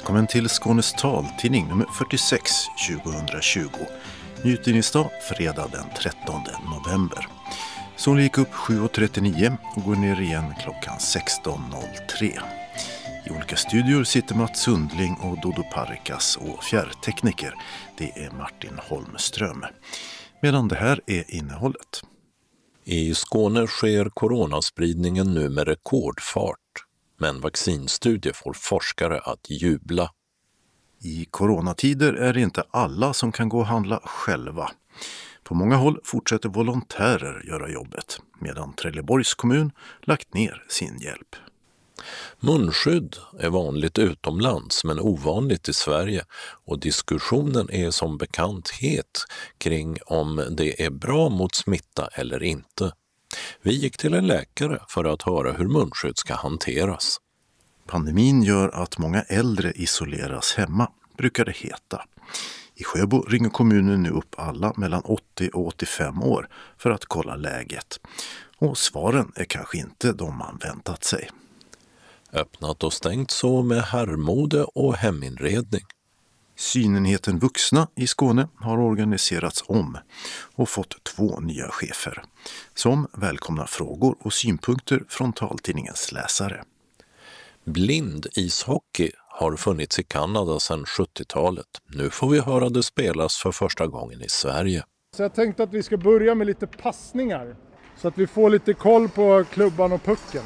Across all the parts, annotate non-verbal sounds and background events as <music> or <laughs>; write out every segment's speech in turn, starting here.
Välkommen till Skånes taltidning nummer 46 2020. Nyutgivningsdag fredag den 13 november. Solen gick upp 7.39 och går ner igen klockan 16.03. I olika studior sitter Mats Sundling och Dodo Parikas och fjärrtekniker, det är Martin Holmström. Medan det här är innehållet. I Skåne sker coronaspridningen nu med rekordfart, men vaccinstudier får forskare att jubla. I coronatider är det inte alla som kan gå och handla själva. På många håll fortsätter volontärer göra jobbet, medan Trelleborgs kommun lagt ner sin hjälp. Munskydd är vanligt utomlands men ovanligt i Sverige och diskussionen är som bekant het kring om det är bra mot smitta eller inte. Vi gick till en läkare för att höra hur munskydd ska hanteras. Pandemin gör att många äldre isoleras hemma, brukar det heta. I Sjöbo ringer kommunen nu upp alla mellan 80 och 85 år för att kolla läget. Och svaren är kanske inte de man väntat sig. Öppnat och stängt så med herrmode och heminredning. Synenheten Vuxna i Skåne har organiserats om och fått två nya chefer som välkomnar frågor och synpunkter från taltidningens läsare. Blind ishockey har funnits i Kanada sedan 70-talet. Nu får vi höra det spelas för första gången i Sverige. Så jag tänkte att vi ska börja med lite passningar så att vi får lite koll på klubban och pucken.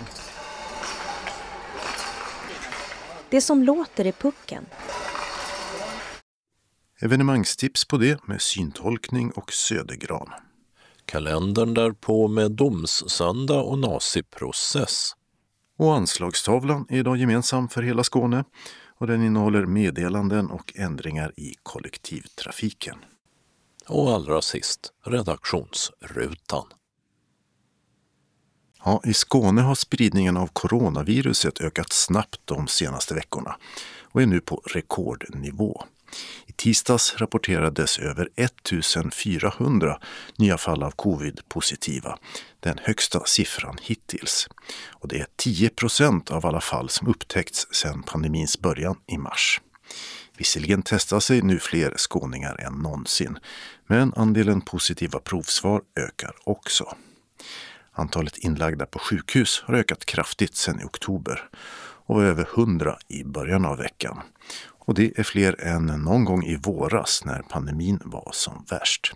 Det som låter är pucken. Evenemangstips på det med syntolkning och södergran. Kalendern därpå med domssöndag och naziprocess. Och anslagstavlan är idag gemensam för hela Skåne och den innehåller meddelanden och ändringar i kollektivtrafiken. Och allra sist redaktionsrutan. Ja, I Skåne har spridningen av coronaviruset ökat snabbt de senaste veckorna och är nu på rekordnivå. I tisdags rapporterades över 1400 nya fall av covid-positiva, den högsta siffran hittills. Och det är 10 procent av alla fall som upptäckts sedan pandemins början i mars. Visserligen testar sig nu fler skåningar än någonsin, men andelen positiva provsvar ökar också. Antalet inlagda på sjukhus har ökat kraftigt sedan i oktober och var över 100 i början av veckan. Och det är fler än någon gång i våras när pandemin var som värst.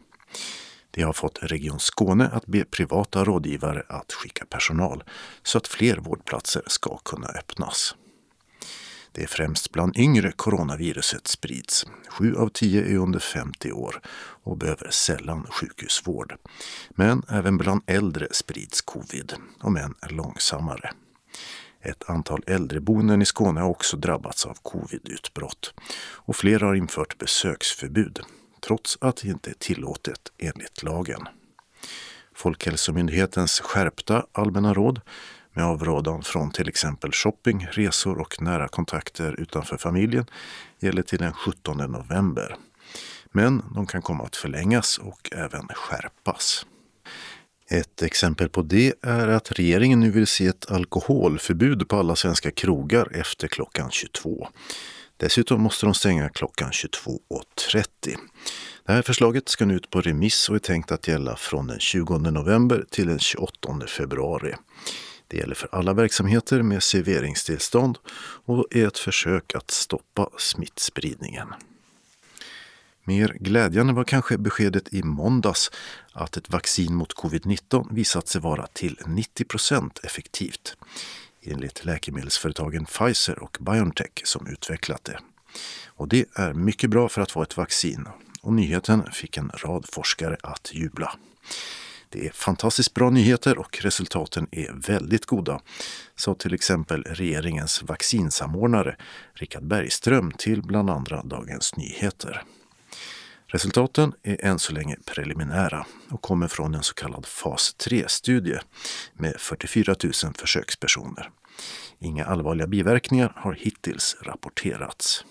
Det har fått Region Skåne att be privata rådgivare att skicka personal så att fler vårdplatser ska kunna öppnas. Det är främst bland yngre coronaviruset sprids. Sju av tio är under 50 år och behöver sällan sjukhusvård. Men även bland äldre sprids covid, om än långsammare. Ett antal äldreboenden i Skåne har också drabbats av covidutbrott och flera har infört besöksförbud, trots att det inte är tillåtet enligt lagen. Folkhälsomyndighetens skärpta allmänna råd med avrådan från till exempel shopping, resor och nära kontakter utanför familjen gäller till den 17 november. Men de kan komma att förlängas och även skärpas. Ett exempel på det är att regeringen nu vill se ett alkoholförbud på alla svenska krogar efter klockan 22. Dessutom måste de stänga klockan 22.30. Det här förslaget ska nu ut på remiss och är tänkt att gälla från den 20 november till den 28 februari. Det gäller för alla verksamheter med serveringstillstånd och är ett försök att stoppa smittspridningen. Mer glädjande var kanske beskedet i måndags att ett vaccin mot covid-19 visat sig vara till 90% effektivt enligt läkemedelsföretagen Pfizer och Biontech som utvecklat det. Och det är mycket bra för att vara ett vaccin och nyheten fick en rad forskare att jubla. Det är fantastiskt bra nyheter och resultaten är väldigt goda, sa till exempel regeringens vaccinsamordnare Richard Bergström till bland andra Dagens Nyheter. Resultaten är än så länge preliminära och kommer från en så kallad fas 3-studie med 44 000 försökspersoner. Inga allvarliga biverkningar har hittills rapporterats.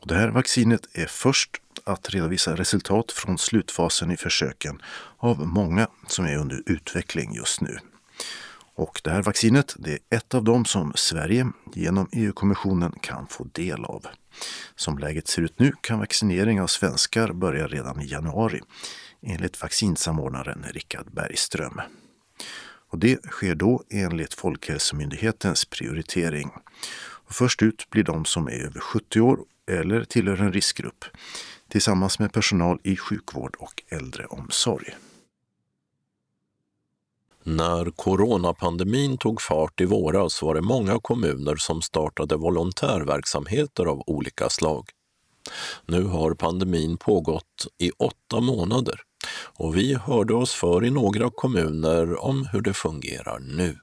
Och det här vaccinet är först att redovisa resultat från slutfasen i försöken av många som är under utveckling just nu. Och det här vaccinet det är ett av dem som Sverige genom EU-kommissionen kan få del av. Som läget ser ut nu kan vaccinering av svenskar börja redan i januari enligt vaccinsamordnaren Richard Bergström. Och det sker då enligt Folkhälsomyndighetens prioritering. Och först ut blir de som är över 70 år eller tillhör en riskgrupp tillsammans med personal i sjukvård och äldreomsorg. När coronapandemin tog fart i våras var det många kommuner som startade volontärverksamheter av olika slag. Nu har pandemin pågått i åtta månader och vi hörde oss för i några kommuner om hur det fungerar nu.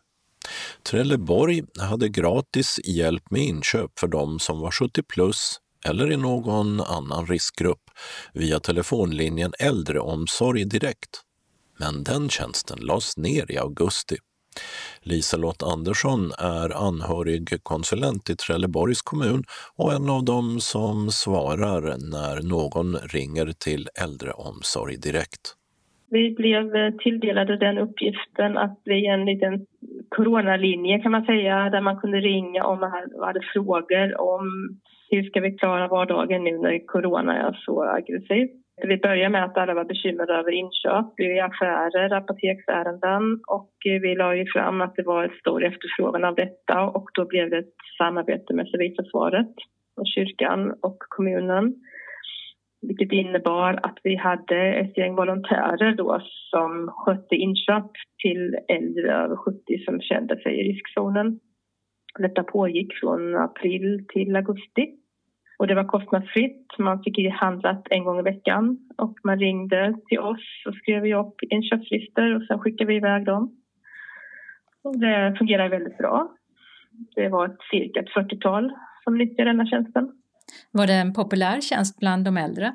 Trelleborg hade gratis hjälp med inköp för de som var 70 plus eller i någon annan riskgrupp via telefonlinjen Äldreomsorg Direkt. Men den tjänsten lades ner i augusti. Liselott Andersson är anhörig konsulent i Trelleborgs kommun och en av dem som svarar när någon ringer till Äldreomsorg Direkt. Vi blev tilldelade den uppgiften att bli en liten coronalinje kan man säga, där man kunde ringa om man hade frågor om hur ska vi klara vardagen nu när corona är så aggressivt. Vi började med att alla var bekymrade över inköp i affärer, apoteksärenden och eh, vi la ju fram att det var en stor efterfrågan av detta och då blev det ett samarbete med civilförsvaret och kyrkan och kommunen. Vilket innebar att vi hade ett gäng volontärer då som skötte inköp till äldre över 70 som kände sig i riskzonen. Detta pågick från april till augusti. Och det var kostnadsfritt. Man fick handlat en gång i veckan och man ringde till oss och skrev upp inköpslistor och sen skickade vi iväg dem. Och det fungerar väldigt bra. Det var cirka ett 40-tal som nyttjade denna tjänsten. Var det en populär tjänst bland de äldre?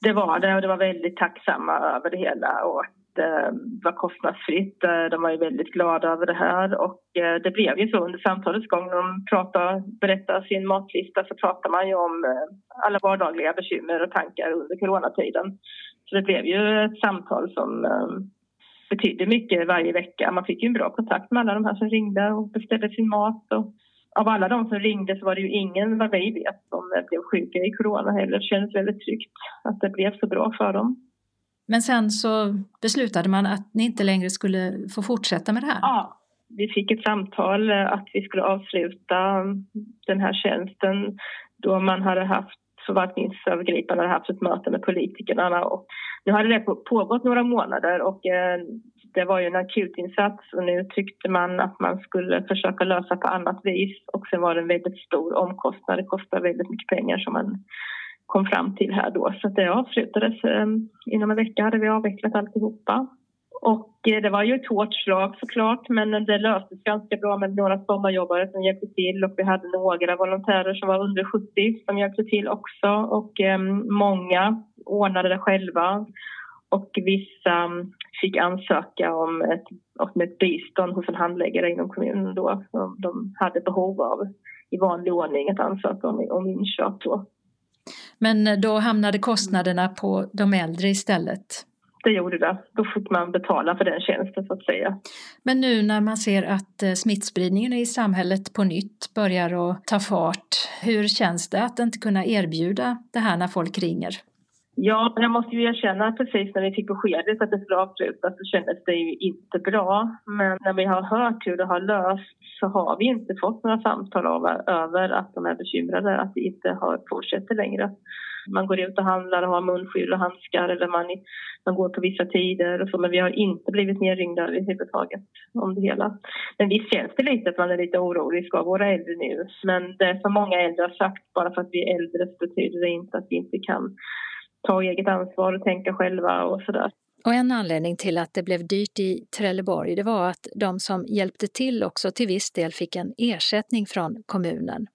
Det var det och det var väldigt tacksamma över det hela och eh, var kostnadsfritt. Eh, de var ju väldigt glada över det här och eh, det blev ju så under samtalets gång när de pratade, berättade sin matlista så pratar man ju om eh, alla vardagliga bekymmer och tankar under coronatiden. Så det blev ju ett samtal som eh, betydde mycket varje vecka. Man fick ju en bra kontakt med alla de här som ringde och beställde sin mat. Och av alla de som ringde så var det ju ingen, vad vi vet, som blev sjuka i corona heller. Det kändes väldigt tryggt att det blev så bra för dem. Men sen så beslutade man att ni inte längre skulle få fortsätta med det här? Ja, vi fick ett samtal eh, att vi skulle avsluta mm, den här tjänsten då man hade haft förvaltningsövergripande hade haft ett möte med politikerna. Och nu hade det pågått några månader och eh, det var ju en akutinsats och nu tyckte man att man skulle försöka lösa på annat vis och sen var det en väldigt stor omkostnad. Det kostar väldigt mycket pengar som man kom fram till här då. Så det avslutades. Eh, inom en vecka hade vi avvecklat alltihopa. Och eh, det var ju ett hårt slag såklart, men det löstes ganska bra med några sommarjobbare som hjälpte till och vi hade några volontärer som var under 70 som hjälpte till också och eh, många ordnade det själva och vissa mm, fick ansöka om ett, om ett bistånd hos en handläggare inom kommunen då som de hade behov av i vanlig ordning att ansöka om, om inköp då. Men då hamnade kostnaderna på de äldre istället? Det gjorde det. Då fick man betala för den tjänsten så att säga. Men nu när man ser att eh, smittspridningen i samhället på nytt börjar att ta fart, hur känns det att inte kunna erbjuda det här när folk ringer? Ja, jag måste ju erkänna att precis när vi fick beskedet att det skulle avslutas så kändes det ju inte bra. Men när vi har hört hur det har lösts så har vi inte fått några samtal över att de är bekymrade att det inte har fortsätter längre. Man går ut och handlar och har munskydd och handskar eller man, man går på vissa tider och så men vi har inte blivit nerringda överhuvudtaget om det hela. Men visst känns det lite att man är lite orolig, ska våra äldre nu? Men det som många äldre har sagt, bara för att vi är äldre så betyder det inte att vi inte kan ta eget ansvar och tänka själva och sådär. Och en anledning till att det blev dyrt i Trelleborg det var att de som hjälpte till också till viss del fick en ersättning från kommunen.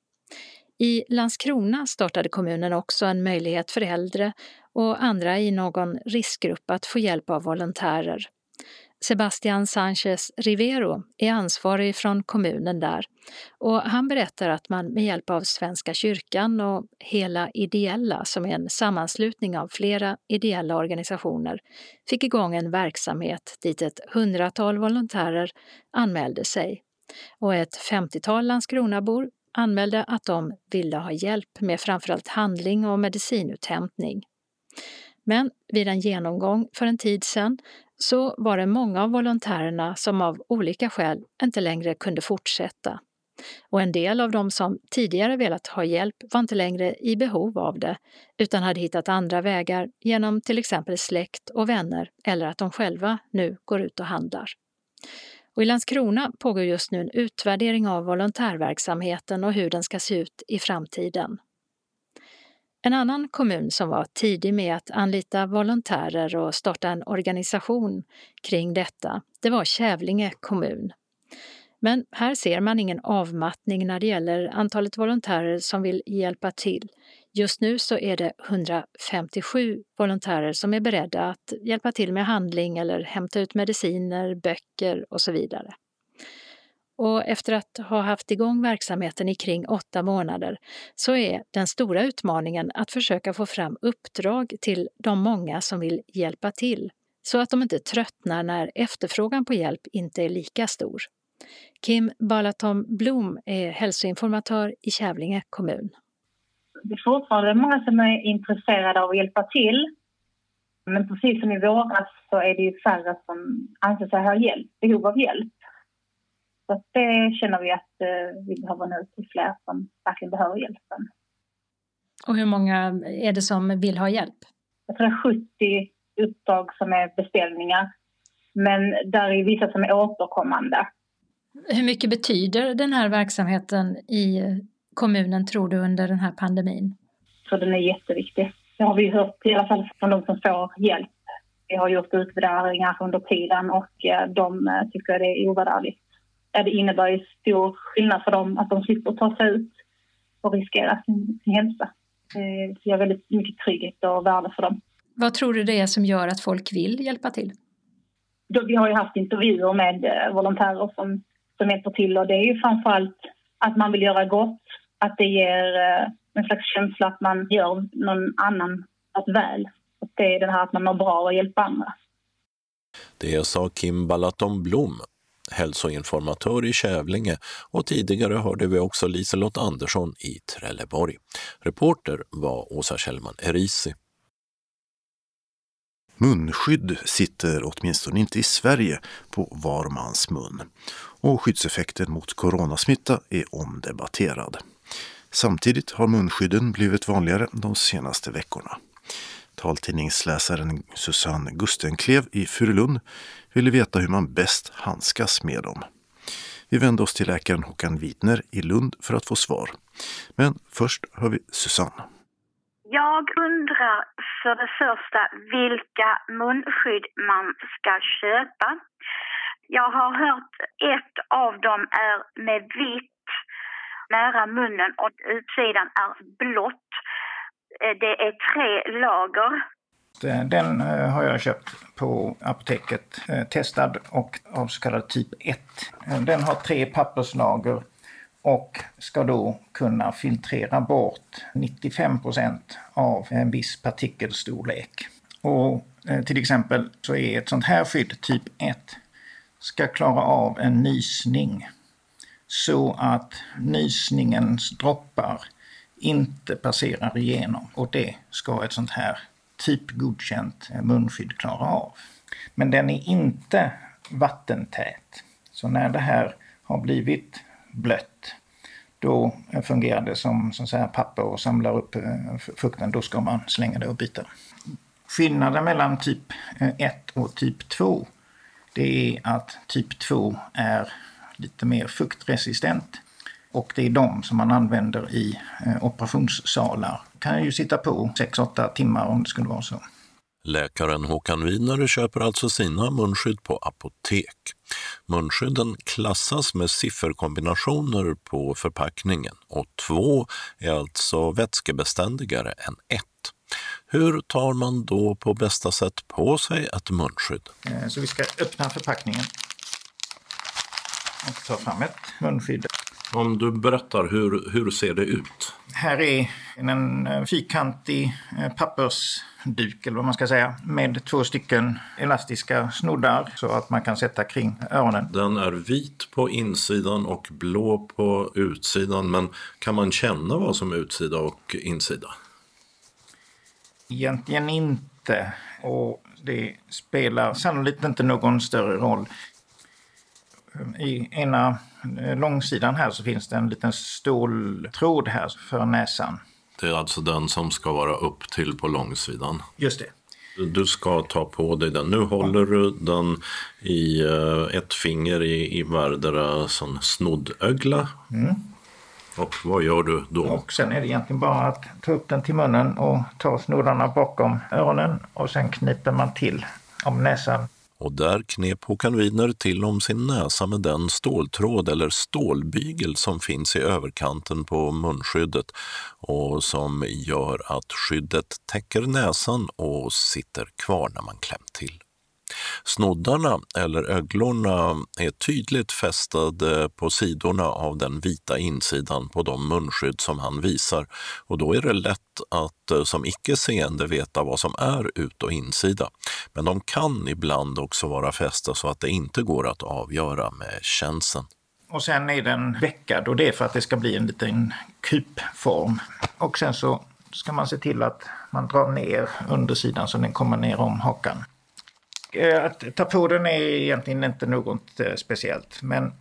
I Landskrona startade kommunen också en möjlighet för äldre och andra i någon riskgrupp att få hjälp av volontärer. Sebastian Sanchez Rivero är ansvarig från kommunen där och han berättar att man med hjälp av Svenska kyrkan och Hela Ideella, som är en sammanslutning av flera ideella organisationer, fick igång en verksamhet dit ett hundratal volontärer anmälde sig. Och ett femtiotal Landskronabor anmälde att de ville ha hjälp med framförallt handling och medicinuthämtning. Men vid en genomgång för en tid sedan så var det många av volontärerna som av olika skäl inte längre kunde fortsätta. Och en del av dem som tidigare velat ha hjälp var inte längre i behov av det utan hade hittat andra vägar genom till exempel släkt och vänner eller att de själva nu går ut och handlar. Och I Landskrona pågår just nu en utvärdering av volontärverksamheten och hur den ska se ut i framtiden. En annan kommun som var tidig med att anlita volontärer och starta en organisation kring detta, det var Kävlinge kommun. Men här ser man ingen avmattning när det gäller antalet volontärer som vill hjälpa till. Just nu så är det 157 volontärer som är beredda att hjälpa till med handling eller hämta ut mediciner, böcker och så vidare. Och efter att ha haft igång verksamheten i kring åtta månader så är den stora utmaningen att försöka få fram uppdrag till de många som vill hjälpa till, så att de inte tröttnar när efterfrågan på hjälp inte är lika stor. Kim Balatom Blom är hälsoinformatör i Kävlinge kommun. Det är fortfarande många som är intresserade av att hjälpa till. Men precis som i våras så är det ju färre som anser sig ha hjälp, behov av hjälp. Så det känner vi att eh, vi behöver nå ut till fler som verkligen behöver hjälpen. Och hur många är det som vill ha hjälp? Jag tror det är 70 uppdrag som är beställningar. Men där är vissa som är återkommande. Hur mycket betyder den här verksamheten i kommunen tror du under den här pandemin? Så den är jätteviktig. Det har vi hört i alla fall från de som får hjälp. Vi har gjort utvärderingar under tiden och eh, de eh, tycker det är ovärderligt det innebär ju stor skillnad för dem att de slipper ta sig ut och riskera sin, sin hälsa. Det ger väldigt mycket trygghet och värde för dem. Vad tror du det är som gör att folk vill hjälpa till? Vi har ju haft intervjuer med eh, volontärer som, som hjälper till och det är ju framförallt att man vill göra gott, att det ger eh, en slags känsla att man gör någon annan att väl. Att det är det här att man mår bra och hjälper andra. Det sa Kim Balaton Blom, hälsoinformatör i Kävlinge och tidigare hörde vi också Liselott Andersson i Trelleborg. Reporter var Åsa Kjellman Erisi. Munskydd sitter åtminstone inte i Sverige på var mans mun och skyddseffekten mot coronasmitta är omdebatterad. Samtidigt har munskydden blivit vanligare de senaste veckorna. Taltidningsläsaren Susanne Gustenklev i Furulund ville veta hur man bäst handskas med dem. Vi vände oss till läkaren Håkan Widner i Lund för att få svar. Men först hör vi Susanne. Jag undrar för det första vilka munskydd man ska köpa. Jag har hört ett av dem är med vitt nära munnen och utsidan är blått. Eh, det är tre lager. Eh, den eh, har jag köpt på apoteket, eh, testad och av så kallad typ 1. Den har tre papperslager och ska då kunna filtrera bort 95% av en viss partikelstorlek. Och till exempel så är ett sånt här skydd, typ 1, ska klara av en nysning så att nysningens droppar inte passerar igenom och det ska ett sånt här typgodkänt eh, munskydd klara av. Men den är inte vattentät. Så när det här har blivit blött då eh, fungerar det som, som så här papper och samlar upp eh, fukten. Då ska man slänga det och byta. Skillnaden mellan typ 1 och typ 2 det är att typ 2 är lite mer fuktresistent och det är de som man använder i eh, operationssalar. kan ju sitta på 6-8 timmar om det skulle vara så. Läkaren Håkan Widner köper alltså sina munskydd på apotek. Munskydden klassas med sifferkombinationer på förpackningen och två är alltså vätskebeständigare än ett. Hur tar man då på bästa sätt på sig ett munskydd? Eh, så vi ska öppna förpackningen och ta fram ett munskydd. Om du berättar, hur, hur ser det ut? Här är en fyrkantig eh, pappersduk, eller vad man ska säga, med två stycken elastiska snoddar så att man kan sätta kring öronen. Den är vit på insidan och blå på utsidan, men kan man känna vad som är utsida och insida? Egentligen inte. Och det spelar sannolikt inte någon större roll. I ena eh, långsidan här så finns det en liten ståltråd här för näsan. Det är alltså den som ska vara upp till på långsidan. Just det. Du ska ta på dig den. Nu håller du den i eh, ett finger i, i vardera sån snoddögla. Mm. Och vad gör du då? Och sen är det egentligen bara att ta upp den till munnen och ta snoddarna bakom öronen och sen kniper man till om näsan. Och där knep Håkan Widner till om sin näsa med den ståltråd eller stålbygel som finns i överkanten på munskyddet och som gör att skyddet täcker näsan och sitter kvar när man klämt till. Snoddarna, eller öglorna, är tydligt fästade på sidorna av den vita insidan på de munskydd som han visar och då är det lätt att eh, som icke seende veta vad som är ut och insida. Men de kan ibland också vara fästa så att det inte går att avgöra med känseln. Och sen är den veckad och det är för att det ska bli en liten kupform. Och sen så ska man se till att man drar ner undersidan så den kommer ner om hakan. Eh, att ta på den är egentligen inte något eh, speciellt. Men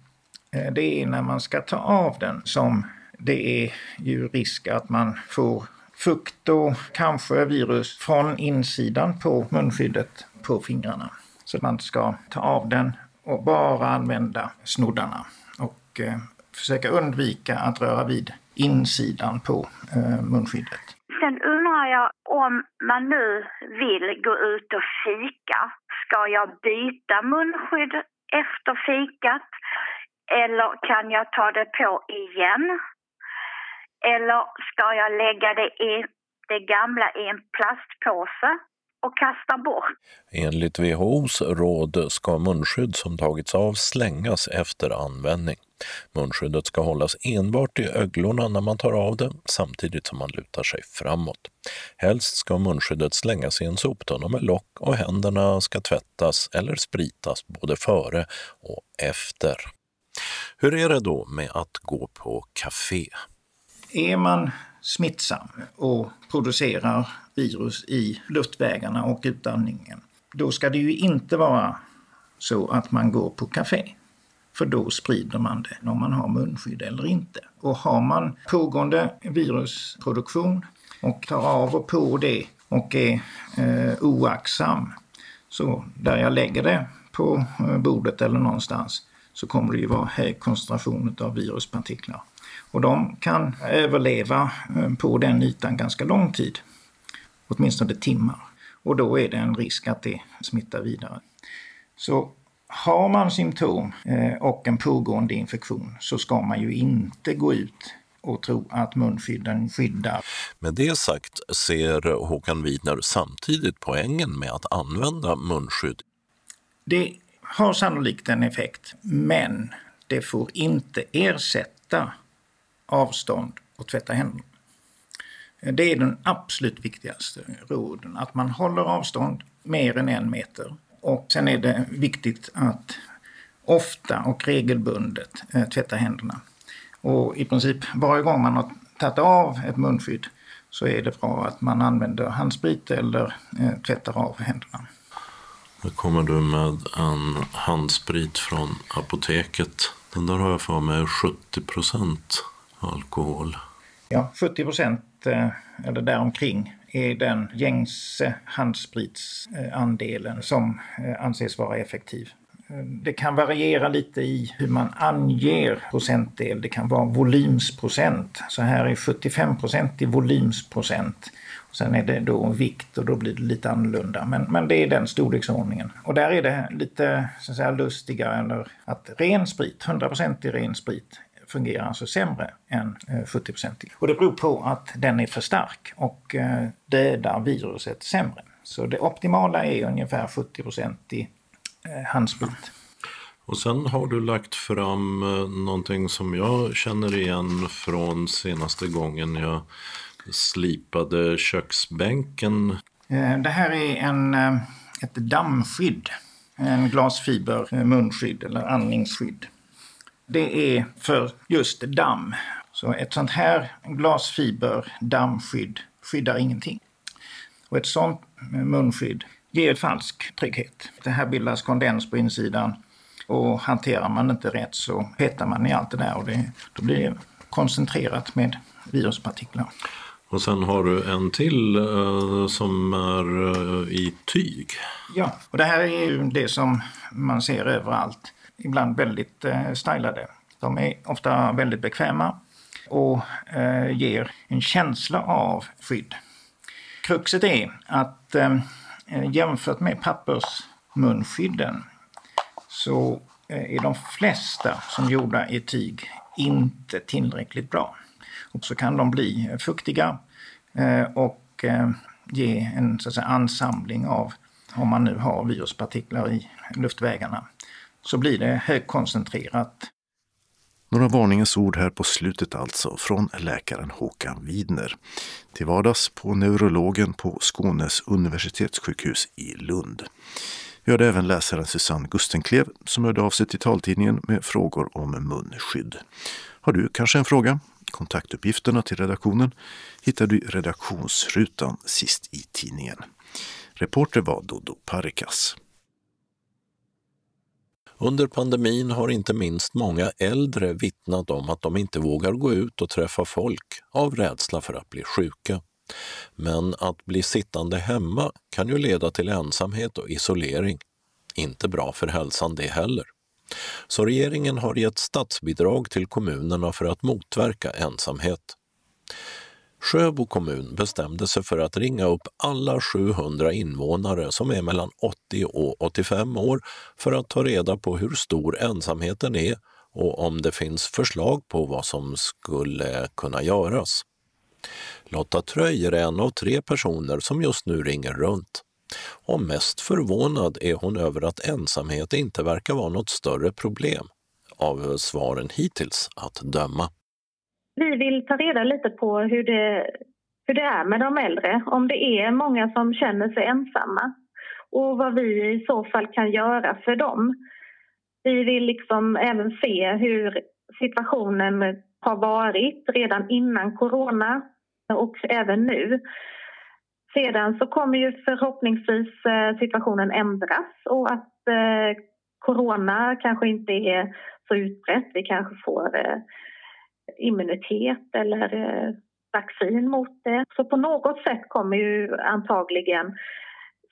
eh, det är när man ska ta av den som det är ju risk att man får fukt och kanske virus från insidan på munskyddet på fingrarna. Så man ska ta av den och bara använda snoddarna och eh, försöka undvika att röra vid insidan på eh, munskyddet. Sen undrar jag om man nu vill gå ut och fika Ska jag byta munskydd efter fikat? Eller kan jag ta det på igen? Eller ska jag lägga det i det gamla i en plastpåse och kasta bort? Enligt WHOs råd ska munskydd som tagits av slängas efter användning. Munskyddet ska hållas enbart i öglorna när man tar av det samtidigt som man lutar sig framåt. Helst ska munskyddet slängas i en soptunna med lock och händerna ska tvättas eller spritas både före och efter. Hur är det då med att gå på café? Är man smittsam och producerar virus i luftvägarna och utandningen, då ska det ju inte vara så att man går på café. För då sprider man det om man har munskydd eller inte. Och har man pågående virusproduktion och tar av och på det och är eh, oaktsam, så där jag lägger det på eh, bordet eller någonstans så kommer det ju vara hög koncentration av viruspartiklar. Och de kan överleva eh, på den ytan ganska lång tid, åtminstone timmar. Och då är det en risk att det smittar vidare. Så har man symptom eh, och en pågående infektion så ska man ju inte gå ut och tro att munskydden skyddar. Med det sagt ser Håkan Widner samtidigt poängen med att använda munskydd. Det har sannolikt en effekt, men det får inte ersätta avstånd och tvätta händerna. Det är den absolut viktigaste råden, att man håller avstånd mer än en meter och sen är det viktigt att ofta och regelbundet eh, tvätta händerna. Och i princip varje gång man har tagit av ett munskydd så är det bra att man använder handsprit eller eh, tvättar av händerna. Nu kommer du med en handsprit från apoteket. Den där har jag för mig 70 procent alkohol. Ja, 70 procent eh, eller däromkring är den gängse handspritsandelen som eh, anses vara effektiv. Eh, det kan variera lite i hur man anger procentdel. Det kan vara volymsprocent. Så här är 75 procent i volymsprocent. Sen är det då vikt och då blir det lite annorlunda. Men, men det är den storleksordningen. Och där är det lite så att säga, lustigare eller att ren sprit, 100% i ren sprit, fungerar alltså sämre än 70-procentig. Och det beror på att den är för stark och dödar viruset sämre. Så det optimala är ungefär 70-procentig handsprit. Och sen har du lagt fram någonting som jag känner igen från senaste gången jag slipade köksbänken. Det här är en, ett dammskydd en glasfiber eh, munskydd eller andningsskydd. Det är för just damm. Så ett sånt här glasfiber dammskydd skyddar ingenting. Och ett sånt munskydd ger falsk trygghet. Det här bildas kondens på insidan och hanterar man inte rätt så petar man i allt det där och det, då blir det koncentrerat med viruspartiklar. Och sen har du en till uh, som är uh, i tyg. Ja, och det här är ju det som man ser överallt. Ibland väldigt eh, stylade. De är ofta väldigt bekväma och eh, ger en känsla av skydd. Kruxet är att eh, jämfört med pappersmunskydden så eh, är de flesta som gjorda i tyg inte tillräckligt bra. Och så kan de bli fuktiga eh, och eh, ge en så att säga, ansamling av, om man nu har viruspartiklar i luftvägarna, så blir det högkoncentrerat. Några varningens ord här på slutet alltså från läkaren Håkan Widner. Till vardags på neurologen på Skånes universitetssjukhus i Lund. Vi hörde även läsaren Susanne Gustenklev som hörde av sig till taltidningen med frågor om munskydd. Har du kanske en fråga? Kontaktuppgifterna till redaktionen hittar du i redaktionsrutan sist i tidningen. Reporter var Dodo Parikas. Under pandemin har inte minst många äldre vittnat om att de inte vågar gå ut och träffa folk av rädsla för att bli sjuka. Men att bli sittande hemma kan ju leda till ensamhet och isolering. Inte bra för hälsan det heller. Så regeringen har gett statsbidrag till kommunerna för att motverka ensamhet. Sjöbo kommun bestämde sig för att ringa upp alla 700 invånare som är mellan 80 och 85 år för att ta reda på hur stor ensamheten är och om det finns förslag på vad som skulle kunna göras. Lotta Tröjer är en av tre personer som just nu ringer runt. Och mest förvånad är hon över att ensamhet inte verkar vara något större problem, av svaren hittills att döma. Vi vill ta reda lite på hur det, hur det är med de äldre, om det är många som känner sig ensamma och vad vi i så fall kan göra för dem. Vi vill liksom även se hur situationen har varit redan innan corona och även nu. Sedan så kommer ju förhoppningsvis eh, situationen ändras och att eh, corona kanske inte är så utbrett. Vi kanske får eh, immunitet eller eh, vaccin mot det. Så på något sätt kommer ju antagligen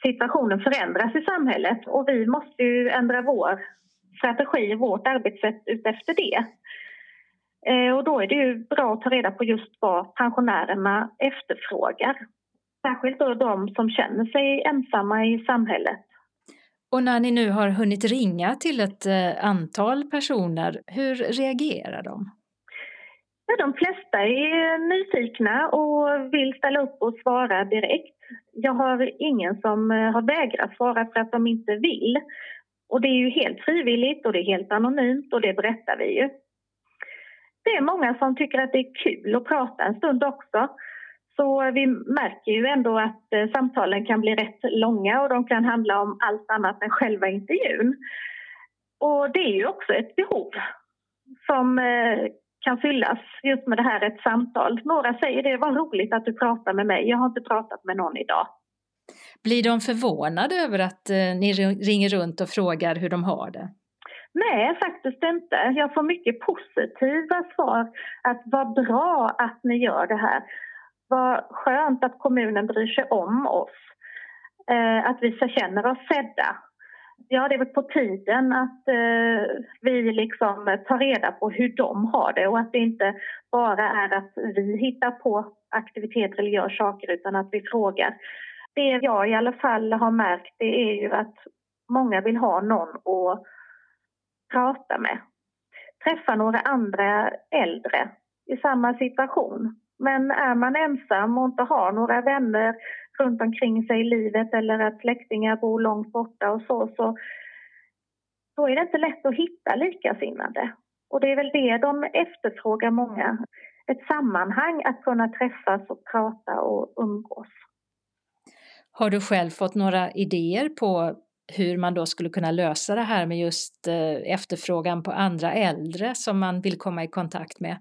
situationen förändras i samhället och vi måste ju ändra vår strategi, och vårt arbetssätt utefter det. Eh, och då är det ju bra att ta reda på just vad pensionärerna efterfrågar. Särskilt då de som känner sig ensamma i samhället. Och när ni nu har hunnit ringa till ett eh, antal personer, hur reagerar de? Ja, de flesta är nyfikna och vill ställa upp och svara direkt. Jag har ingen som eh, har vägrat svara för att de inte vill. Och det är ju helt frivilligt och det är helt anonymt och det berättar vi ju. Det är många som tycker att det är kul att prata en stund också. Så vi märker ju ändå att eh, samtalen kan bli rätt långa och de kan handla om allt annat än själva intervjun. Och det är ju också ett behov som eh, kan fyllas just med det här ett samtal. Några säger det var roligt att du pratar med mig, jag har inte pratat med någon idag. Blir de förvånade över att eh, ni ringer runt och frågar hur de har det? Nej, faktiskt inte. Jag får mycket positiva svar. Att vad bra att ni gör det här. Vad skönt att kommunen bryr sig om oss. Eh, att vi känner oss sedda. Ja, det är väl på tiden att eh, vi liksom tar reda på hur de har det och att det inte bara är att vi hittar på aktiviteter eller gör saker utan att vi frågar. Det jag i alla fall har märkt det är ju att många vill ha någon att prata med. träffa några andra äldre i samma situation. Men är man ensam och inte har några vänner runt omkring sig i livet eller att släktingar bor långt borta och så, så då är det inte lätt att hitta likasinnade. Och det är väl det de efterfrågar många. Ett sammanhang att kunna träffas och prata och umgås. Har du själv fått några idéer på hur man då skulle kunna lösa det här med just eh, efterfrågan på andra äldre som man vill komma i kontakt med?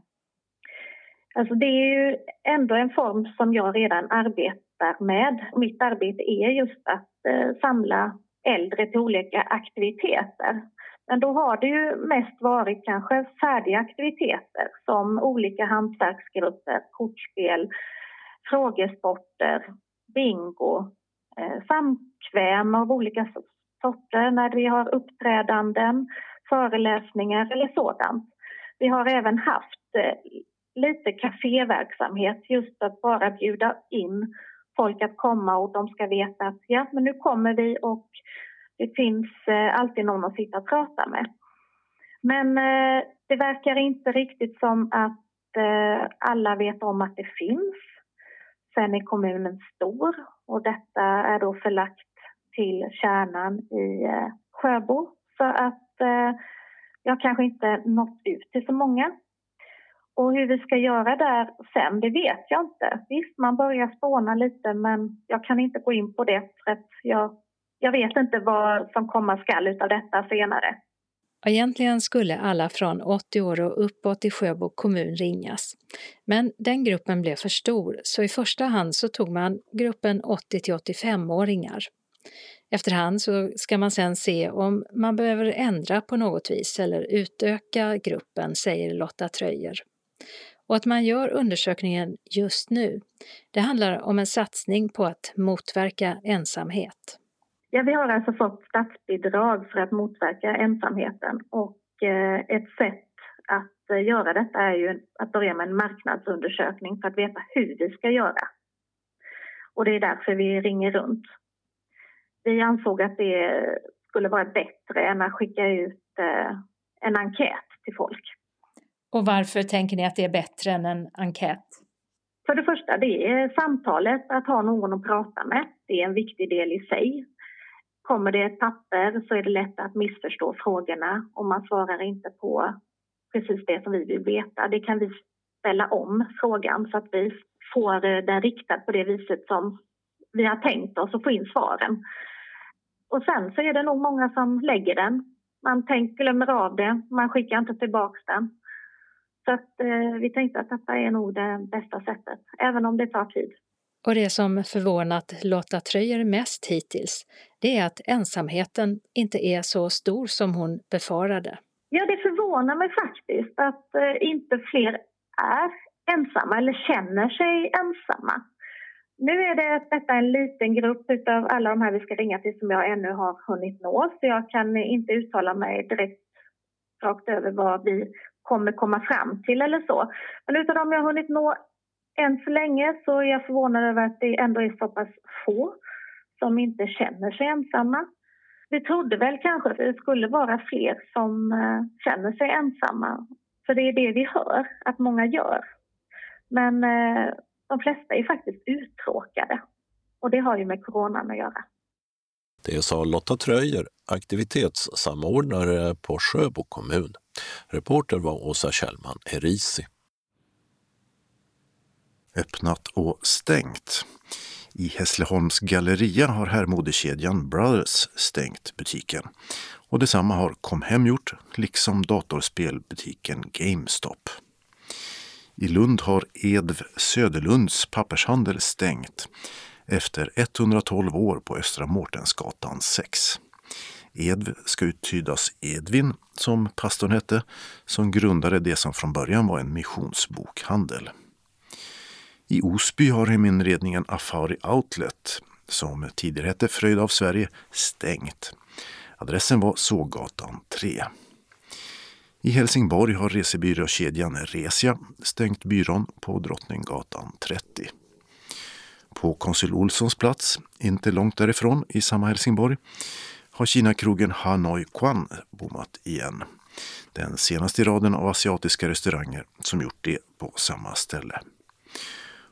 Alltså det är ju ändå en form som jag redan arbetar med. Mitt arbete är just att eh, samla äldre till olika aktiviteter. Men då har det ju mest varit kanske färdiga aktiviteter som olika hantverksgrupper, kortspel, frågesporter, bingo, eh, samkväm av olika sorter när vi har uppträdanden, föreläsningar eller sådant. Vi har även haft eh, lite kaféverksamhet just att bara bjuda in folk att komma och de ska veta att ja, men nu kommer vi och det finns eh, alltid någon att sitta och prata med. Men eh, det verkar inte riktigt som att eh, alla vet om att det finns. Sen är kommunen stor och detta är då förlagt till kärnan i eh, Sjöbo. Så att eh, jag kanske inte nått ut till så många. Och hur vi ska göra där sen, det vet jag inte. Visst, man börjar spåna lite men jag kan inte gå in på det för att jag jag vet inte vad som komma skall av detta senare. Egentligen skulle alla från 80 år och uppåt i Sjöbo kommun ringas. Men den gruppen blev för stor, så i första hand så tog man gruppen 80 till 85-åringar. Efterhand så ska man sen se om man behöver ändra på något vis eller utöka gruppen, säger Lotta Tröjer. Och att man gör undersökningen just nu, det handlar om en satsning på att motverka ensamhet. Ja, vi har alltså fått statsbidrag för att motverka ensamheten och eh, ett sätt att eh, göra detta är ju att börja med en marknadsundersökning för att veta hur vi ska göra. Och det är därför vi ringer runt. Vi ansåg att det skulle vara bättre än att skicka ut eh, en enkät till folk. Och varför tänker ni att det är bättre än en enkät? För det första, det är samtalet, att ha någon att prata med. Det är en viktig del i sig. Kommer det ett papper så är det lätt att missförstå frågorna och man svarar inte på precis det som vi vill veta. Det kan vi ställa om frågan så att vi får den riktad på det viset som vi har tänkt oss och få in svaren. Och sen så är det nog många som lägger den. Man tänker, glömmer av det, man skickar inte tillbaka den. Så att, eh, vi tänkte att detta är nog det bästa sättet, även om det tar tid. Och det som förvånat Lotta Tröjer mest hittills, det är att ensamheten inte är så stor som hon befarade. Ja, det förvånar mig faktiskt att eh, inte fler är ensamma eller känner sig ensamma. Nu är det detta en liten grupp av alla de här vi ska ringa till som jag ännu har hunnit nå, så jag kan inte uttala mig direkt rakt över vad vi kommer komma fram till eller så. Men utav dem jag har hunnit nå än så länge så är jag förvånad över att det ändå är så pass få som inte känner sig ensamma. Vi trodde väl kanske att det skulle vara fler som eh, känner sig ensamma. För det är det vi hör att många gör. Men eh, de flesta är faktiskt uttråkade. Och det har ju med coronan att göra. Det sa Lotta Tröjer, aktivitetssamordnare på Sjöbo kommun. Reporter var Åsa Kjellman Erisi öppnat och stängt. I Hässleholms galleria har herrmodekedjan Brothers stängt butiken. Och detsamma har Comhem gjort, liksom datorspelbutiken GameStop. I Lund har Edv Söderlunds pappershandel stängt efter 112 år på Östra Mårtensgatan 6. Edv ska uttydas Edvin, som pastorn hette, som grundade det som från början var en missionsbokhandel. I Osby har heminredningen Afari Outlet, som tidigare hette Fröjd av Sverige, stängt. Adressen var Sågatan 3. I Helsingborg har resebyråkedjan Resia stängt byrån på Drottninggatan 30. På Konsul Olssons plats, inte långt därifrån i samma Helsingborg, har Kinakrogen Hanoi Kwan bommat igen. Den senaste i raden av asiatiska restauranger som gjort det på samma ställe.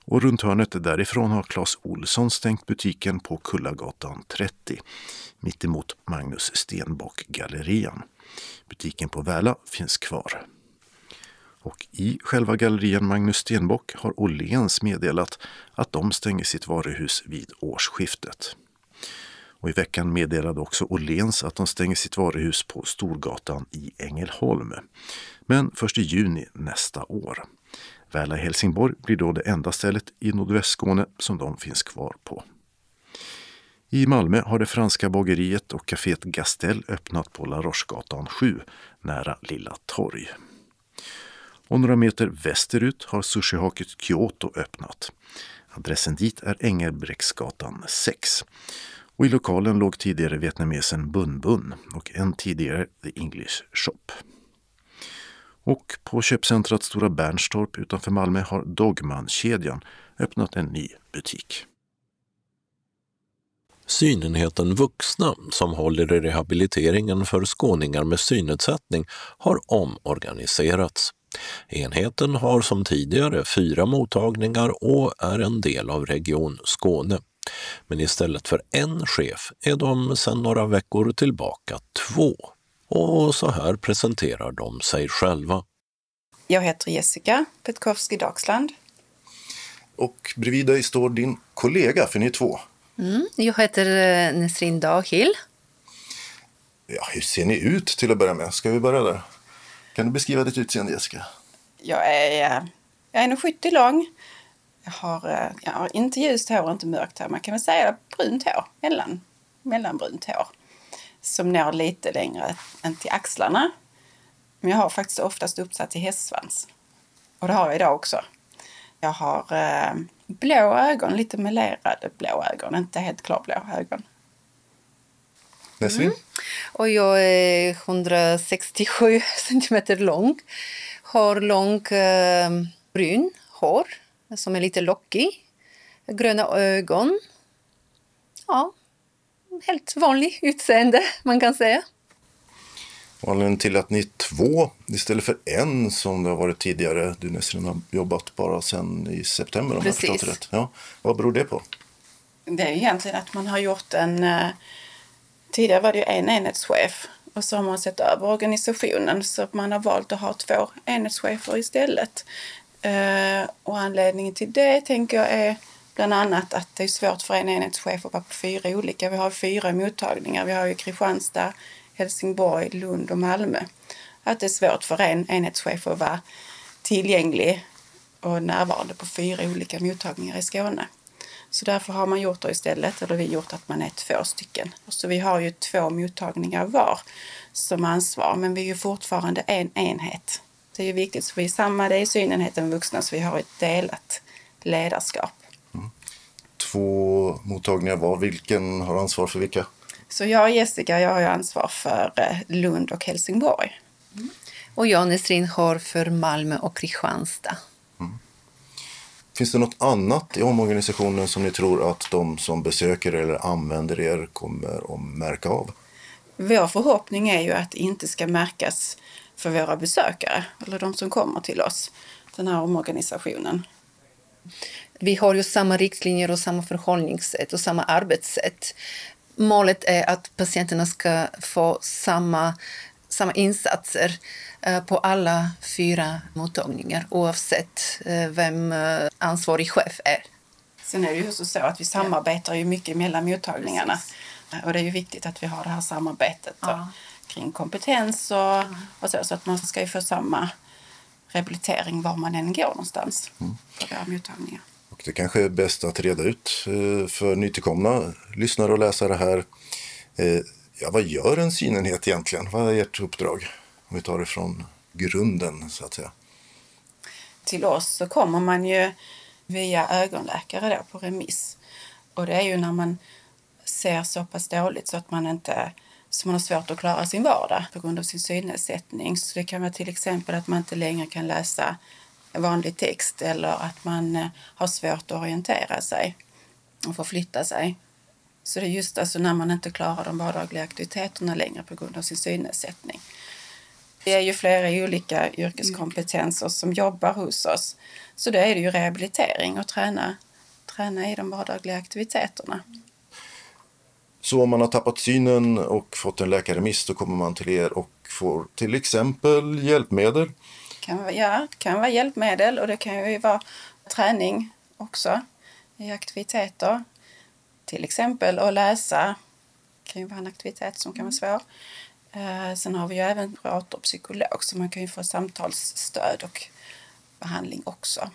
Och runt hörnet därifrån har Clas Olsson stängt butiken på Kullagatan 30 mittemot Magnus Stenbock-gallerian. Butiken på Väla finns kvar. Och i själva gallerian Magnus Stenbock har Åhléns meddelat att de stänger sitt varuhus vid årsskiftet. Och I veckan meddelade också Åhléns att de stänger sitt varuhus på Storgatan i Ängelholm. Men först i juni nästa år. Väla Helsingborg blir då det enda stället i nordvästskåne som de finns kvar på. I Malmö har det franska bageriet och kaféet Gastel öppnat på La Rochegatan 7 nära Lilla torg. Och några meter västerut har sushihaket Kyoto öppnat. Adressen dit är Engelbrektsgatan 6. Och i lokalen låg tidigare vietnamesen Bun Bun och en tidigare The English Shop. Och på köpcentrat Stora Bernstorp utanför Malmö har Dogman-kedjan öppnat en ny butik. Synenheten Vuxna, som håller i rehabiliteringen för skåningar med synnedsättning, har omorganiserats. Enheten har som tidigare fyra mottagningar och är en del av Region Skåne. Men istället för en chef är de sedan några veckor tillbaka två. Och så här presenterar de sig själva. Jag heter Jessica Petkowski Dagsland. Och bredvid dig står din kollega, för ni är två. Mm, jag heter eh, Nesrin Dahil. Ja, hur ser ni ut till att börja med? Ska vi börja där? Kan du beskriva ditt utseende, Jessica? Jag är, eh, jag är 1,70 lång. Jag har, eh, jag har inte ljust hår och inte mörkt hår. Man kan väl säga brunt hår, mellan, mellanbrunt hår. Som når lite längre än till axlarna. Men jag har faktiskt oftast uppsatt till hästsvans. Och det har jag idag också. Jag har eh, blå ögon, lite melerade blå ögon, inte helt klarblå ögon. Nesrin? Mm. Och jag är 167 centimeter lång. Har lång eh, brun hår som är lite lockig. Gröna ögon. Ja, helt vanlig utseende man kan säga. Och anledningen till att ni är två istället för en som det har varit tidigare, du nästan har jobbat bara sedan i september om Precis. jag förstått rätt. Ja, vad beror det på? Det är egentligen att man har gjort en... Tidigare var det ju en enhetschef och så har man sett över organisationen så man har valt att ha två enhetschefer istället. Eh, och anledningen till det tänker jag är bland annat att det är svårt för en enhetschef att vara på fyra olika. Vi har fyra mottagningar. Vi har ju Kristianstad, Helsingborg, Lund och Malmö. Att det är svårt för en enhetschef att vara tillgänglig och närvarande på fyra olika mottagningar i Skåne. Så därför har man gjort det istället, eller vi gjort att man är två stycken. Så vi har ju två mottagningar var som ansvar, men vi är ju fortfarande en enhet. Det är ju viktigt, så vi är samma, det är synenheten vuxna, så vi har ett delat ledarskap. Mm. Två mottagningar var, vilken har ansvar för vilka? Så jag och Jessica, jag har ju ansvar för eh, Lund och Helsingborg. Mm. Och jag, Nesrin, har för Malmö och Kristianstad. Finns det något annat i omorganisationen som ni tror att de som besöker eller använder er kommer att märka av? Vår förhoppning är ju att det inte ska märkas för våra besökare eller de som kommer till oss, den här omorganisationen. Vi har ju samma riktlinjer och samma förhållningssätt och samma arbetssätt målet är att patienterna ska få samma, samma insatser på alla fyra mottagningar oavsett eh, vem eh, ansvarig chef är. Sen är det ju så att vi samarbetar ju mycket mellan mottagningarna Precis. och det är ju viktigt att vi har det här samarbetet ja. kring kompetens och, och, så, så att man ska ju få samma rehabilitering var man än går någonstans mm. på våra mottagningar. Och det kanske är bäst att reda ut eh, för nytillkomna lyssnare och läsare här. Eh, ja, vad gör en synenhet egentligen? Vad är ert uppdrag? Om vi tar det från grunden så att säga. Till oss så kommer man ju via ögonläkare då på remiss. Och det är ju när man ser så pass dåligt så att man inte så man har svårt att klara sin vardag på grund av sin synnedsättning. Så det kan vara till exempel att man inte längre kan läsa vanlig text eller att man eh, har svårt att orientera sig och förflytta sig. Så det är just alltså när man inte klarar de vardagliga aktiviteterna längre på grund av sin synnedsättning. Det är ju flera olika yrkeskompetenser som jobbar hos oss. Så då är det ju rehabilitering och träna, träna i de vardagliga aktiviteterna. Så om man har tappat synen och fått en läkarremiss då kommer man till er och får till exempel hjälpmedel? Kan ja, det kan vara hjälpmedel och det kan ju vara träning också i aktiviteter. Till exempel att läsa kan ju vara en aktivitet som kan vara svår. Eh, sen har vi ju även kurator och psykolog så man kan ju få samtalsstöd och behandling också.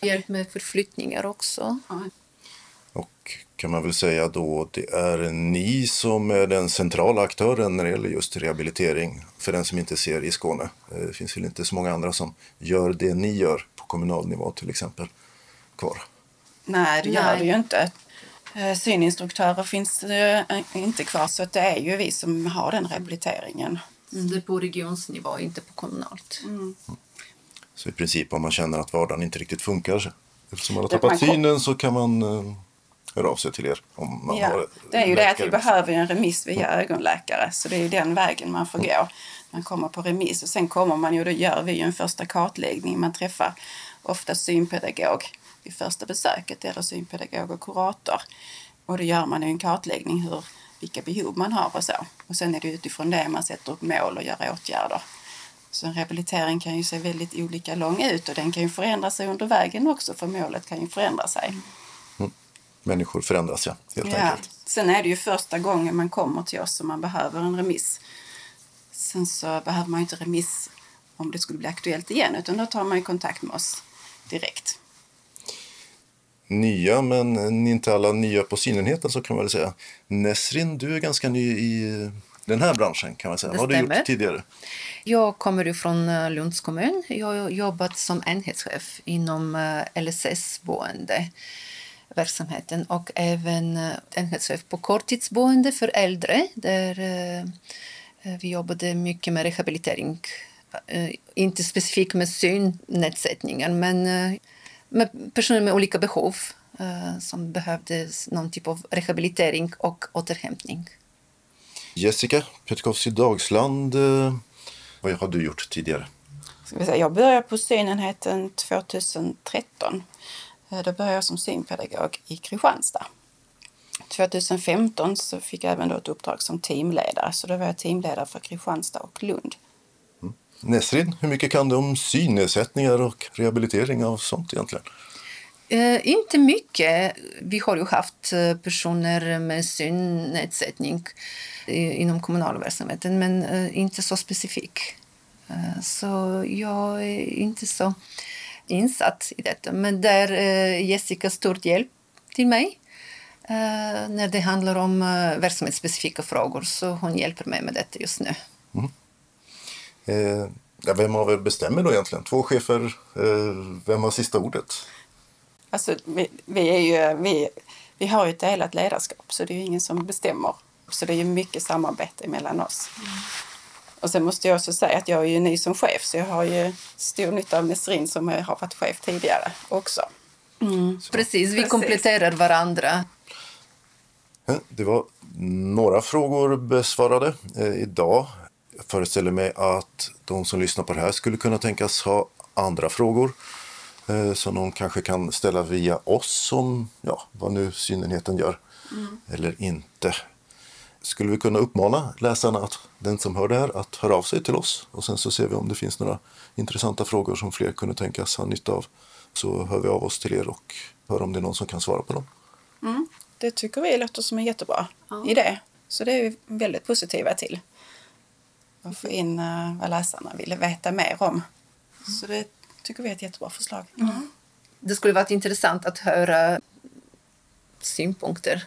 Hjälp med förflyttningar också. Ja. Och kan man väl säga då det är ni som är den centrala aktören när det gäller just rehabilitering för den som inte ser i Skåne. Eh, det finns väl inte så många andra som gör det ni gör på kommunal nivå till exempel kvar? Nej, det gör Nej. det ju inte. Eh, syninstruktörer finns inte kvar så det är ju vi som har den rehabiliteringen. Mm. Det är på regionsnivå, inte på kommunalt. Mm. Så i princip om man känner att vardagen inte riktigt funkar eftersom man har tappat synen så kan man uh, höra av sig till er. Om man ja, har det är ju det att vi behöver en remiss via mm. ögonläkare så det är ju den vägen man får mm. gå. Man kommer på remiss och sen kommer man ju, då gör vi ju en första kartläggning. Man träffar ofta synpedagog vid första besöket eller synpedagog och kurator. Och då gör man en kartläggning hur, vilka behov man har och så. Och sen är det utifrån det man sätter upp mål och gör åtgärder. Så en rehabilitering kan ju se väldigt olika lång ut och den kan ju förändra sig under vägen också för målet kan ju förändra sig. Mm. Människor förändras ja, helt ja. enkelt. Sen är det ju första gången man kommer till oss som man behöver en remiss. Sen så behöver man ju inte remiss om det skulle bli aktuellt igen utan då tar man ju kontakt med oss direkt nya, men inte alla nya på synenheten så kan man väl säga. Nesrin, du är ganska ny i den här branschen kan man säga. Vad har du gjort tidigare? Jag kommer från eh, Lunds kommun. Jag har jobbat som enhetschef inom eh, LSS-boende verksamheten och även eh, enhetschef på korttidsboende för äldre där vi jobbade mycket med rehabilitering. Inte specifikt med synnedsättningar men med personer med olika behov eh, som behövde någon typ av rehabilitering och återhämtning. Jessica Petkowski Dagsland, eh, vad har du gjort tidigare? Jag började på synenheten 2013. Eh, då började jag som synpedagog i Kristianstad. 2015 så fick jag även då ett uppdrag som teamledare, så då var jag teamledare för Kristianstad och Lund. Nesrin, hur mycket kan du om synnedsättningar och rehabilitering av sånt egentligen? Eh, inte mycket. Vi har ju haft eh, personer med synnedsättning inom kommunalverksamheten, men eh, inte så specifikt. Eh, så jag är inte så insatt i detta. Men där är eh, Jessica stort hjälp till mig eh, när det handlar om verksamhetsspecifika frågor, så hon hjälper mig med detta just nu. Mm. Eh, ja, vem av er bestämmer då egentligen? Två chefer, eh, vem har sista ordet? Alltså, vi, vi, är ju, vi, vi har ju ett delat ledarskap så det är ju ingen som bestämmer. Så det är ju mycket samarbete mellan oss. Mm. Och sen måste jag också säga att jag är ju ny som chef så jag har ju stor nytta av Nesrin som har varit chef tidigare också. Mm. Precis, vi Precis. kompletterar varandra. Det var några frågor besvarade eh, idag. Jag föreställer mig att de som lyssnar på det här skulle kunna tänkas ha andra frågor eh, som de kanske kan ställa via oss som, ja, vad nu synenheten gör mm. eller inte. Skulle vi kunna uppmana läsarna, att, den som hör det här, att höra av sig till oss och sen så ser vi om det finns några intressanta frågor som fler kunde tänkas ha nytta av. Så hör vi av oss till er och hör om det är någon som kan svara på dem. Mm. Det tycker vi låter som en jättebra ja. idé. Så det är vi väldigt positiva till och få in uh, vad läsarna ville veta mer om. Så det tycker vi är ett jättebra förslag. Mm. Det skulle varit intressant att höra synpunkter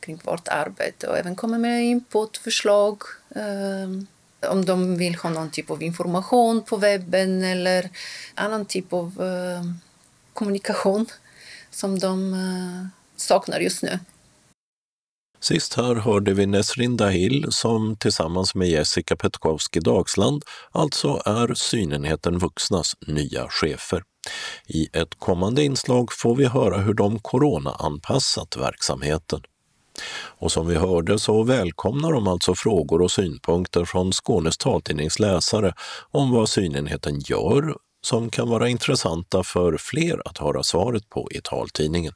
kring vårt arbete och även komma med input, förslag. Um, om de vill ha någon typ av information på webben eller annan typ av uh, kommunikation som de uh, saknar just nu. Sist här hörde vi Nesrin Dahil som tillsammans med Jessica Petkowski Dagsland alltså är Synenheten Vuxnas nya chefer. I ett kommande inslag får vi höra hur de coronaanpassat verksamheten. Och som vi hörde så välkomnar de alltså frågor och synpunkter från Skånes taltidnings läsare om vad synenheten gör som kan vara intressanta för fler att höra svaret på i taltidningen.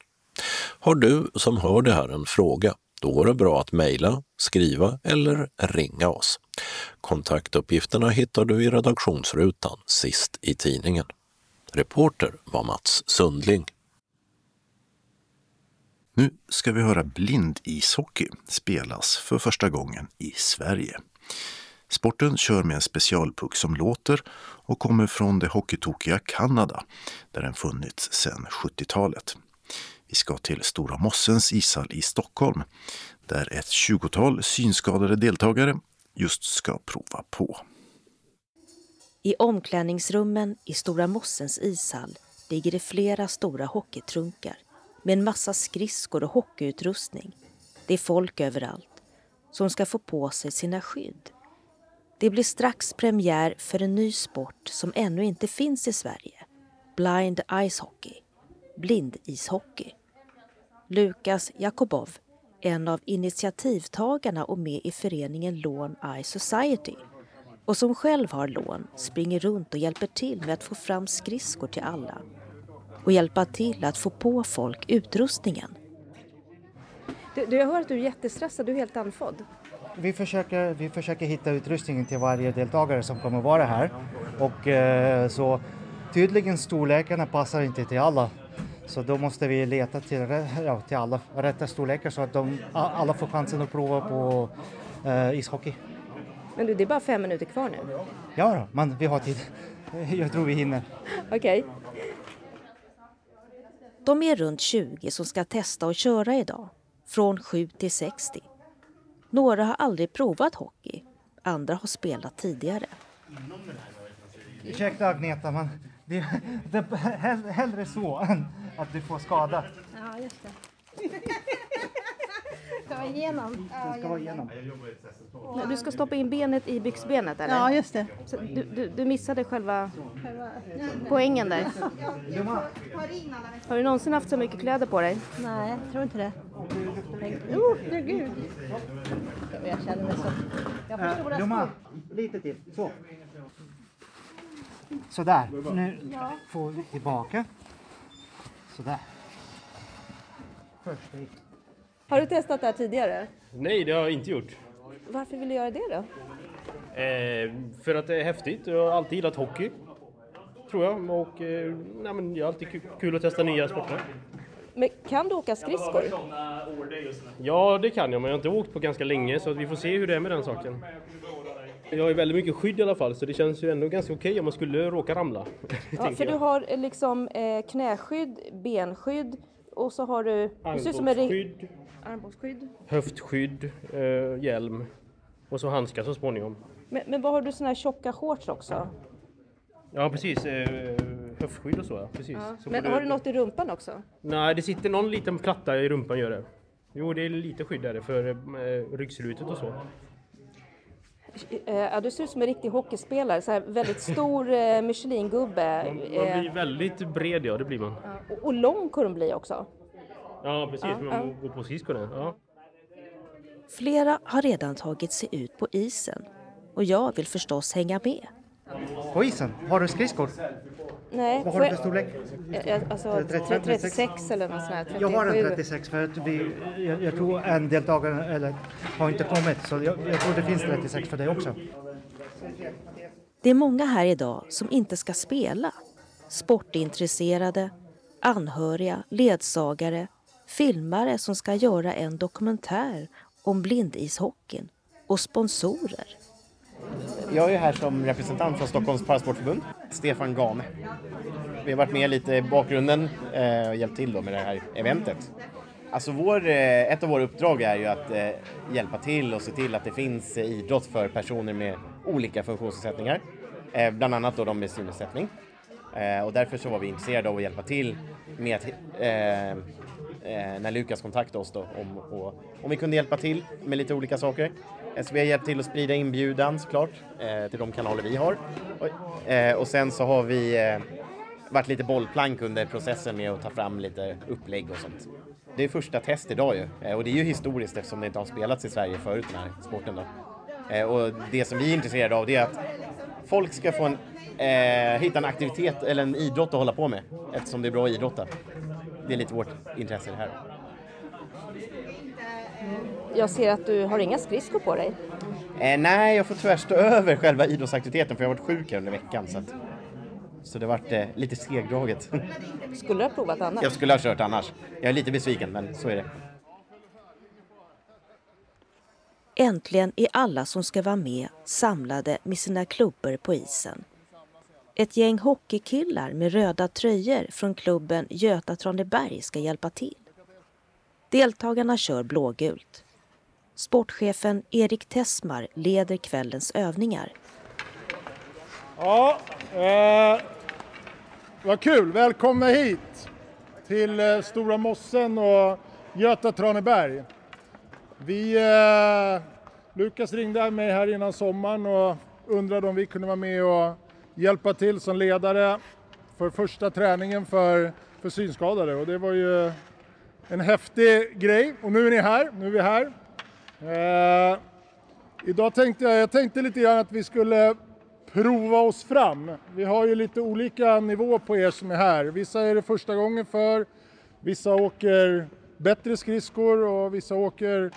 Har du som hör det här en fråga, då går det bra att mejla, skriva eller ringa oss. Kontaktuppgifterna hittar du i redaktionsrutan sist i tidningen. Reporter var Mats Sundling. Nu ska vi höra blindishockey spelas för första gången i Sverige. Sporten kör med en specialpuck som låter och kommer från det hockeytokiga Kanada där den funnits sedan 70-talet. Vi ska till Stora Mossens ishall i Stockholm där ett tjugotal synskadade deltagare just ska prova på. I omklädningsrummen i Stora Mossens ishall ligger det flera stora hockeytrunkar med en massa skridskor och hockeyutrustning. Det är folk överallt som ska få på sig sina skydd. Det blir strax premiär för en ny sport som ännu inte finns i Sverige. Blind Ice Hockey. Blindishockey. Lukas Jakobov, en av initiativtagarna och med i föreningen Lån Eye Society och som själv har lån springer runt och hjälper till med att få fram skridskor till alla och hjälpa till att få på folk utrustningen. Du, du, jag hör att du är jättestressad, du är helt andfådd. Vi försöker, vi försöker hitta utrustningen till varje deltagare som kommer vara här. Och eh, så tydligen storlekarna passar inte till alla. Så då måste vi leta till, ja, till alla rätta storlekar så att de, alla får chansen att prova på eh, ishockey. Men du, det är bara fem minuter kvar nu. Ja, då, men vi har tid. <laughs> Jag tror vi hinner. Okej. Okay. De är runt 20 som ska testa och köra idag, från 7 till 60. Några har aldrig provat hockey, andra har spelat tidigare. Ursäkta Agneta, men det, <laughs> det är hellre så än att du får skada. Ja, just det. Ska vara igenom? Den ska vara igenom. Du ska stoppa in benet i byxbenet eller? Ja, just det. Så du, du, du missade själva poängen där. Har du någonsin haft så mycket kläder på dig? Nej, jag tror inte det. Oh, herregud. Jag känner mig så... Jag lite till. Så. Sådär. Nu får vi tillbaka. Sådär. Först Har du testat det här tidigare? Nej, det har jag inte gjort. Varför vill du göra det då? Eh, för att det är häftigt. Jag har alltid gillat hockey. Tror jag. Och eh, nej, men det är alltid kul att testa nya sporter. Men kan du åka skridskor? Ja, det kan jag, men jag har inte åkt på ganska länge så vi får se hur det är med den saken. Jag har ju väldigt mycket skydd i alla fall så det känns ju ändå ganska okej om man skulle råka ramla. <laughs> Ja, för du har eh, liksom eh, knäskydd, benskydd och så har du... Armbågsskydd, armbågsskydd. höftskydd, eh, hjälm och så handskar så småningom. Men, men vad har du såna här tjocka shorts också? Ja precis, eh, höftskydd och så ja. Precis. Ja. Så Men har du något i rumpan också? Nej, det sitter någon liten platta i rumpan gör det. Jo, det är lite skydd där för eh, ryggslutet och så. Eh, Ja, du ser ut som en riktig hockeyspelare, så här väldigt stor eh, Michelin-gubbe. Man, man Eh, blir väldigt bred, ja det blir man. och, och lång de bli också. Ja precis, Ja, man ja. går på skridskor. Ja. Flera har redan tagit sig ut på isen och jag vill förstås hänga med. På isen, har du skridskor? Nej, Vad har du för storlek? Alltså 35, 36 eller något sånt här, 37. Jag har en 36 för att vi, jag, jag tror en deltagare eller, har inte kommit så jag, jag tror det finns 36 för dig också. Det är många här idag som inte ska spela. Sportintresserade, anhöriga, ledsagare, filmare som ska göra en dokumentär om blindishockeyn och sponsorer. Jag är här som representant från Stockholms Parasportförbund, Stefan Gane. Vi har varit med lite i bakgrunden eh, och hjälpt till då med det här eventet. Alltså vår, eh, ett av våra uppdrag är ju att eh, hjälpa till och se till att det finns idrott för personer med olika funktionsnedsättningar. Bland annat då de med synnedsättning. Och därför så var vi intresserade av att hjälpa till med att, Eh, när Lukas kontaktade oss då om, och, om vi kunde hjälpa till med lite olika saker. Eh, så vi har hjälpt till att sprida inbjudan såklart eh, till de kanaler vi har. Och, eh, och sen så har vi eh, varit lite bollplank under processen med att ta fram lite upplägg och sånt. Det är första test idag ju eh, och det är ju historiskt eftersom det inte har spelats i Sverige förut den här sporten då. Eh, och det som vi är intresserade av det är att folk ska få en, eh, hitta en aktivitet eller en idrott att hålla på med eftersom det är bra att idrotta. Det är lite vårt intresse här. Jag ser att du har inga skridskor på dig. Eh, nej, jag får tyvärr stå över själva idrottsaktiviteten för jag har varit sjuk här under veckan. Så, att, så det har varit eh, lite segdraget. <laughs> Skulle du ha provat annars? Jag skulle ha kört annars. Jag är lite besviken, men så är det. Äntligen är alla som ska vara med samlade med sina klubbor på isen. Ett gäng hockeykillar med röda tröjor från klubben Göta Traneberg ska hjälpa till. Deltagarna kör blågult. Sportchefen Erik Tessmar leder kvällens övningar. Ja, eh, vad kul. Välkomna hit till eh, Stora Mossen och Göta Traneberg. Vi, eh, Lukas ringde mig här innan sommaren och undrade om vi kunde vara med och hjälpa till som ledare för första träningen för, för synskadade och det var ju en häftig grej och nu är ni här, nu är vi här. Eh, idag tänkte jag, jag tänkte lite grann att vi skulle prova oss fram. Vi har ju lite olika nivå på er som är här. Vissa är det första gången för, vissa åker bättre skridskor och vissa åker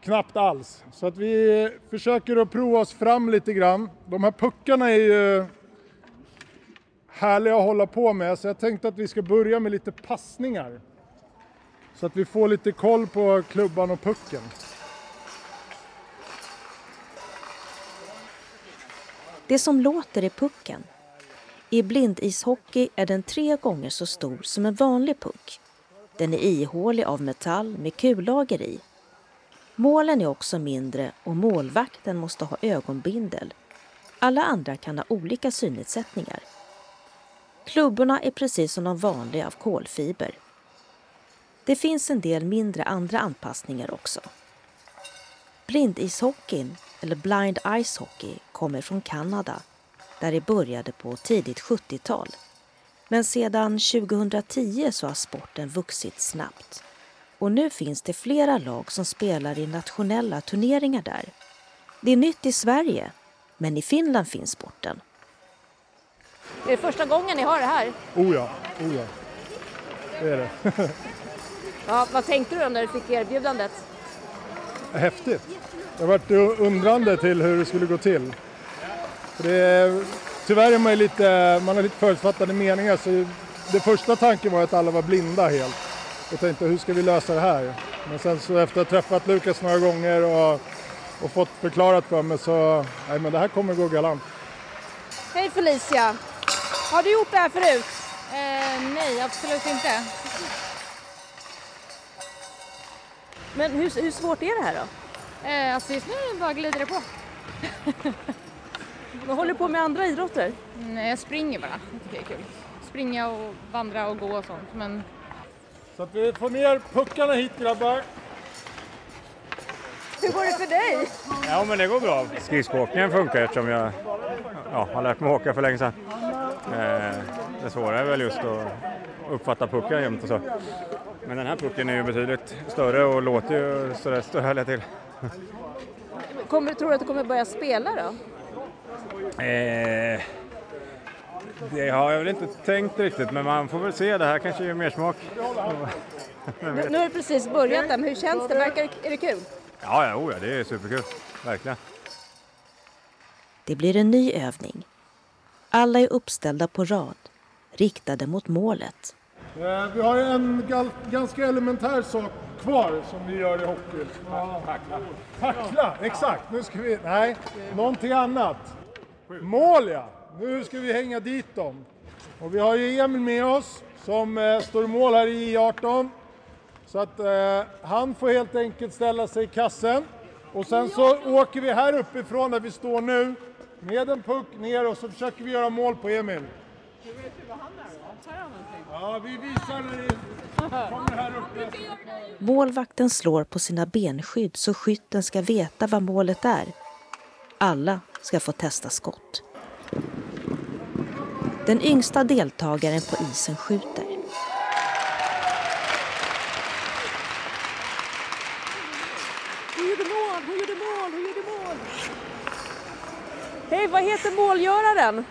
knappt alls. Så att vi försöker att prova oss fram lite grann. De här puckarna är ju härliga att hålla på med så jag tänkte att vi ska börja med lite passningar. Så att vi får lite koll på klubban och pucken. Det som låter är pucken. I blindishockey är den tre gånger så stor som en vanlig puck. Den är ihålig av metall med kullager i. Målen är också mindre och målvakten måste ha ögonbindel. Alla andra kan ha olika synnedsättningar. Klubborna är precis som de vanliga av kolfiber. Det finns en del mindre andra anpassningar också. Blindishockeyn, eller blind ice hockey, kommer från Kanada där det började på tidigt 70-tal. Men sedan 2010 så har sporten vuxit snabbt. Och nu finns det flera lag som spelar i nationella turneringar där. Det är nytt i Sverige, men i Finland finns sporten. Är det första gången ni har det här? Oh ja, oh ja. Det är det. <laughs> Ja, vad tänkte du när du fick erbjudandet? Häftigt. Jag varit undrande till hur det skulle gå till. Det är, tyvärr är man lite, man har lite förutfattade meningar så det första tanken var att alla var blinda helt. Jag tänkte hur ska vi lösa det här? Men sen så efter att ha träffat Lukas några gånger och, och fått förklarat för mig så, nej men det här kommer gå galant. Hej Felicia! Har du gjort det här förut? Eh, nej, absolut inte. Men hur, hur svårt är det här då? Eh, alltså just nu bara glider det på. <laughs> Vad håller du på med andra idrotter? Nej, jag springer bara. Jag tycker det är kul. Springa och vandra och gå och sånt. Men Så att vi får ner puckarna hit grabbar. Hur går det för dig? Ja, men det går bra. Skridskoåkningen funkar eftersom jag ja, har lärt mig åka för länge sedan. Eh, det svåra är väl just att uppfatta pucken jämt och så. Men den här pucken är ju betydligt större och låter ju sådär större till. Kommer, tror du att du kommer börja spela då? Eh, det har jag väl inte tänkt riktigt, men man får väl se. Det här kanske ger mer smak. Nu, nu har du precis börjat där, men hur känns det? Verkar, är det kul? Ja, ja, oh ja, det är superkul. Verkligen. Det blir en ny övning. Alla är uppställda på rad, riktade mot målet. Eh, Vi har en ganska elementär sak kvar som vi gör i hockey. Tackla. Tackla, exakt. Nu ska vi, nej, någonting annat. Mål ja! Nu ska vi hänga dit dem. Och vi har ju Emil med oss som eh, står i mål här i I18. Så att eh, han får helt enkelt ställa sig i kassen. Och sen så åker vi här uppifrån där vi står nu med en puck ner och så försöker vi göra mål på Emil. Ja, vi visar när kommer här uppe. Målvakten slår på sina benskydd så skytten ska veta vad målet är. Alla ska få testa skott. Den yngsta deltagaren på isen skjuter. Hon gjorde mål, hon gjorde mål, hon gjorde mål! Hej, vad heter målgöraren?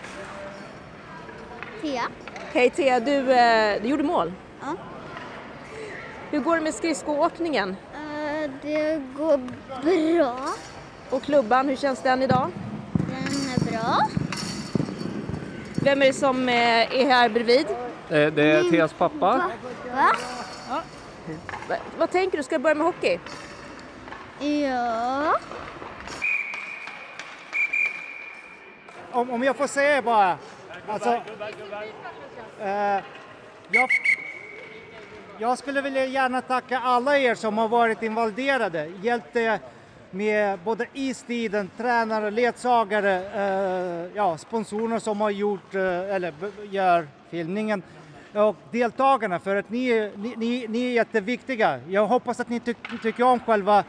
Thea. Hej Thea, du, eh, du gjorde mål. Ja. Hur går det med skridskoåkningen? Eh, det går bra. Och klubban, hur känns den idag? Den är bra. Vem är det som eh, är här bredvid? Eh, Det är Theas pappa. Va? Va- Vad tänker du, ska du börja med hockey? Ja. Om, om jag får säga bara, alltså, eh, jag, jag skulle vilja gärna tacka alla er som har varit involverade, hjälpt er med både istiden, tränare, ledsagare, eh, ja, sponsorer som har gjort eh, eller gör filmningen. Och deltagarna för att ni, är- ni, ni, ni är jätteviktiga. Jag hoppas att ni ty, tycker om själva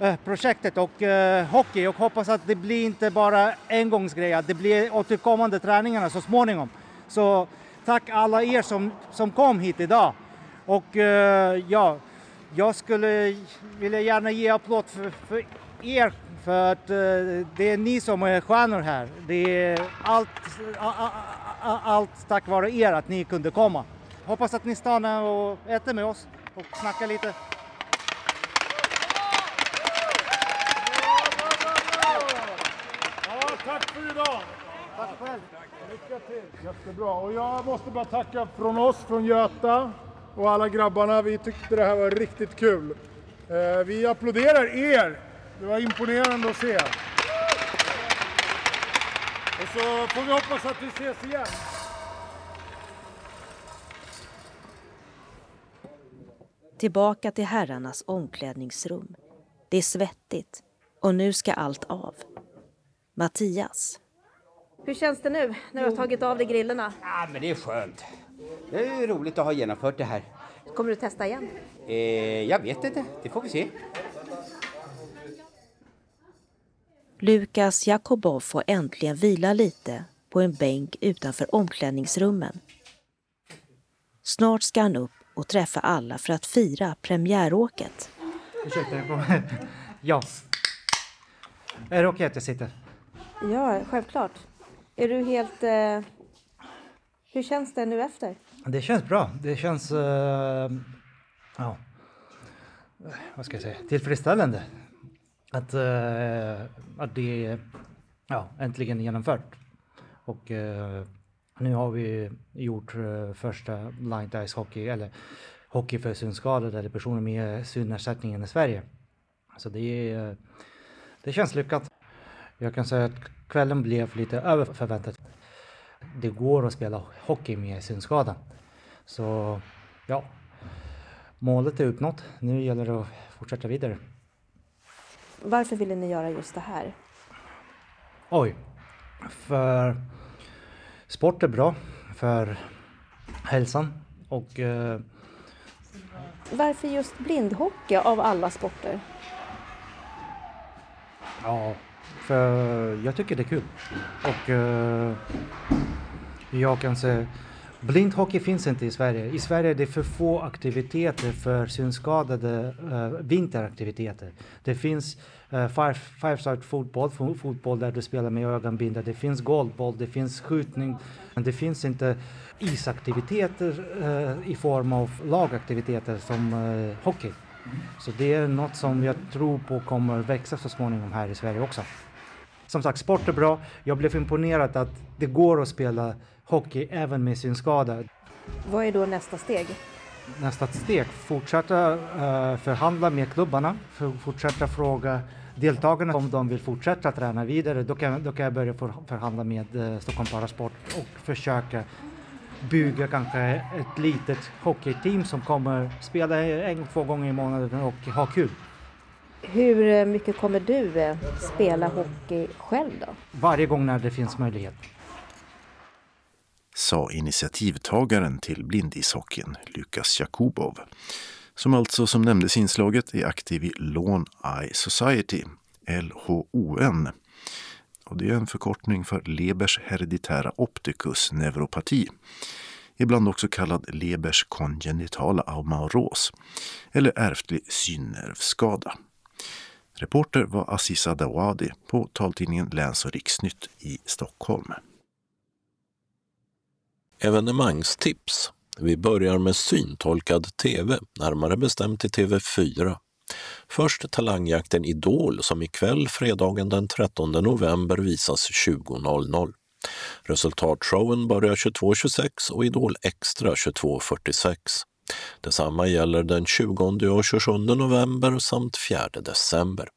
Eh, projektet och eh, hockey och hoppas att det blir inte bara engångsgrej, att det blir återkommande träningarna så småningom. Så tack alla er som, som kom hit idag. Och eh, ja, jag skulle vilja gärna ge applåd för, för er för att eh, det är ni som är stjärnor här. Det är allt, a, a, a, allt tack vare er att ni kunde komma. Hoppas att ni stannar och äter med oss och snackar lite. Ja, tack för idag! Tack själv! Lycka till! Jättebra. Och jag måste bara tacka från oss, från Göta och alla grabbarna. Vi tyckte det här var riktigt kul. Eh, vi applåderar er! Det var imponerande att se. Och så får vi hoppas att vi ses igen. Tillbaka till herrarnas omklädningsrum. Det är svettigt och nu ska allt av. Mattias. Hur känns det nu när du har tagit av dig grillorna? Ja, men det är skönt. Det är roligt att ha genomfört det här. Kommer du testa igen? Eh, jag vet inte, det får vi se. Lukas Jakobov får äntligen vila lite på en bänk utanför omklädningsrummen. Snart ska han upp och träffa alla för att fira premiäråket. Ursäkta, jag kommer. <laughs> Ja. Är det okej att jag sitter? Ja, självklart. Är du helt... Eh... Hur känns det nu efter? Det känns bra. Det känns... eh, ja. Vad ska jag säga? Tillfredsställande. Att, eh, att det är ja, äntligen genomfört. Och eh, nu har vi gjort eh, första blind ice hockey, eller hockey för synskadade eller personer med synnedsättningen i Sverige. Så det, är, eh, det känns lyckat. Jag kan säga att kvällen blev lite över förväntat. Det går att spela hockey med synskada. Så ja, målet är uppnått. Nu gäller det att fortsätta vidare. Varför ville ni göra just det här? Oj, för sport är bra för hälsan och eh, Varför just blindhockey av alla sporter? ja, för jag tycker det är kul. Och eh, jag kan säga Blindhockey finns inte i Sverige. I Sverige är det för få aktiviteter för synskadade, äh, vinteraktiviteter. Det finns äh, five, five side fotboll, fotboll där du spelar med ögonbindel. Det finns golfboll, det finns skjutning. Men det finns inte isaktiviteter äh, i form av lagaktiviteter som hockey. Så det är något som jag tror på kommer växa så småningom här i Sverige också. Som sagt, sport är bra. Jag blev imponerad att det går att spela hockey även med synskada. Vad är då nästa steg? Nästa steg, fortsätta eh, förhandla med klubbarna, fortsätta fråga deltagarna om de vill fortsätta träna vidare. Då kan, då kan jag börja för, förhandla med eh, Stockholm Parasport och försöka bygga kanske ett litet hockeyteam som kommer spela en, två gånger i månaden och ha kul. Hur eh, mycket kommer du eh, spela hockey själv då? Varje gång när det finns möjlighet. sa initiativtagaren till blindishockeyn, Lukas Jakubov, som alltså som nämndes i inslaget är aktiv i Lawn Eye Society, LHON. och det är en förkortning för Lebers hereditära opticus neuropati. Ibland också kallad Lebers kongenitala amauros eller ärftlig synnervskada. Reporter var Aziza Dawadi på taltidningen Läns och riksnytt i Stockholm. Evenemangstips. Vi börjar med syntolkad TV, närmare bestämt i TV4. Först talangjakten Idol som ikväll fredagen den 13 november visas 20.00. Resultatshowen börjar 22.26 och Idol Extra 22.46. Detsamma gäller den 20 och 27 november samt 4 december.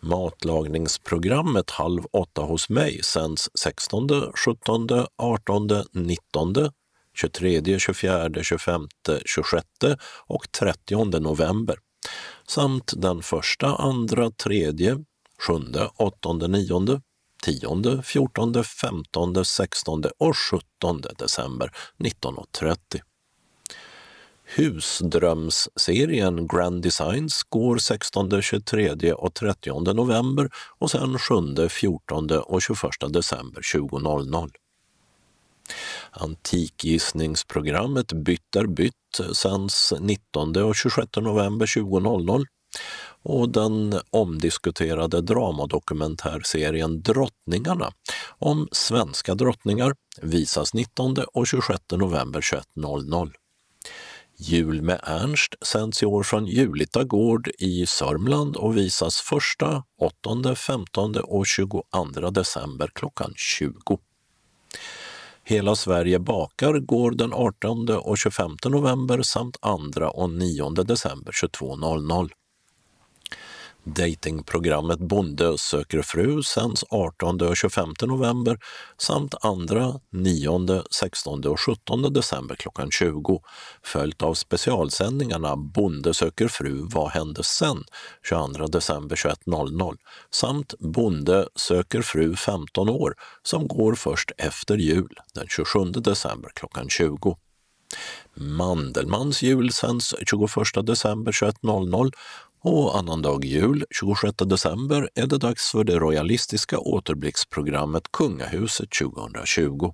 Matlagningsprogrammet Halv åtta hos mig sänds 16, 17, 18, 19, 23, 24, 25, 26 och 30 november samt den första, andra, tredje, sjunde, åttonde, nionde, tionde, fjortonde, femtonde, sextonde och sjuttonde december 1930. Husdrömsserien Grand Designs går 16, 23 och 30 november och sen 7, 14 och 21 december 20.00. Antikgissningsprogrammet Bytt är bytt sänds 19 och 26 november 20.00 och den omdiskuterade dramadokumentärserien Drottningarna om svenska drottningar visas 19 och 26 november 21.00. Jul med Ernst sänds i år från Julita gård i Sörmland och visas 1, 8, 15 och 22 december klockan 20. Hela Sverige bakar går den 18 och 25 november samt 2 och 9 december 22.00. Datingprogrammet Bonde söker fru sänds 18 och 25 november samt 2, 9, 16 och 17 december klockan 20 följt av specialsändningarna Bonde söker fru Vad hände sen? 22 december 21.00 samt Bonde söker fru 15 år som går först efter jul den 27 december klockan 20. Mandelmans jul sänds 21 december 21.00 och annandag jul, 26 december, är det dags för det royalistiska återblicksprogrammet Kungahuset 2020.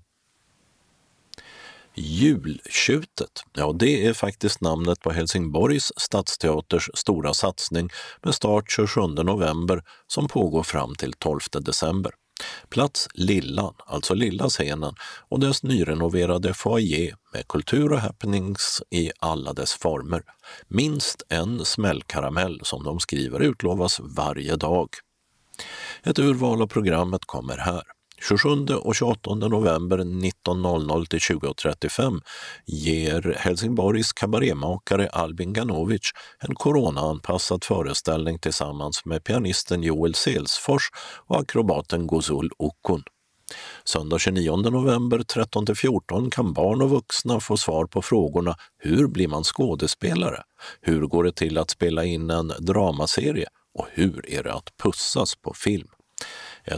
Jultjutet, ja det är faktiskt namnet på Helsingborgs stadsteaters stora satsning med start 27 november som pågår fram till 12 december. Plats Lillan, alltså Lilla scenen och dess nyrenoverade foyer med kultur och happenings i alla dess former. Minst en smällkaramell som de skriver utlovas varje dag. Ett urval av programmet kommer här. 27 och 28 november 19.00 till 20.35 ger Helsingborgs kabarémakare Albin Ganovic en coronaanpassad föreställning tillsammans med pianisten Joel Selsfors och akrobaten Gozul Okun. Söndag 29 november 13-14 kan barn och vuxna få svar på frågorna Hur blir man skådespelare? Hur går det till att spela in en dramaserie? Och hur är det att pussas på film?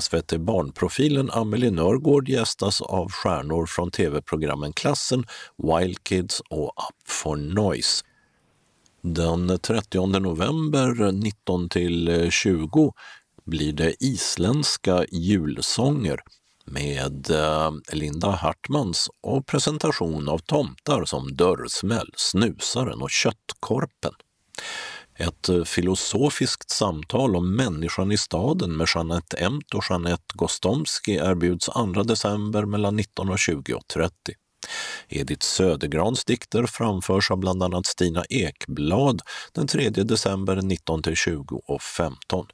SVT Barnprofilen Amelie Nörgård gästas av stjärnor från tv-programmen Klassen, Wild Kids och Up for Noise. Den 30 november 19 20 eh, blir det isländska julsånger med eh, Linda Hartmans och presentation av tomtar som Dörrsmäll, Snusaren och Köttkorpen. Ett eh, filosofiskt samtal om människan i staden med Jeanette Emt och Jeanette Gostomski erbjuds 2 december mellan 19.20 och 30. Edith Södergrans dikter framförs av bland annat Stina Ekblad den 3 december 19 20 och 15.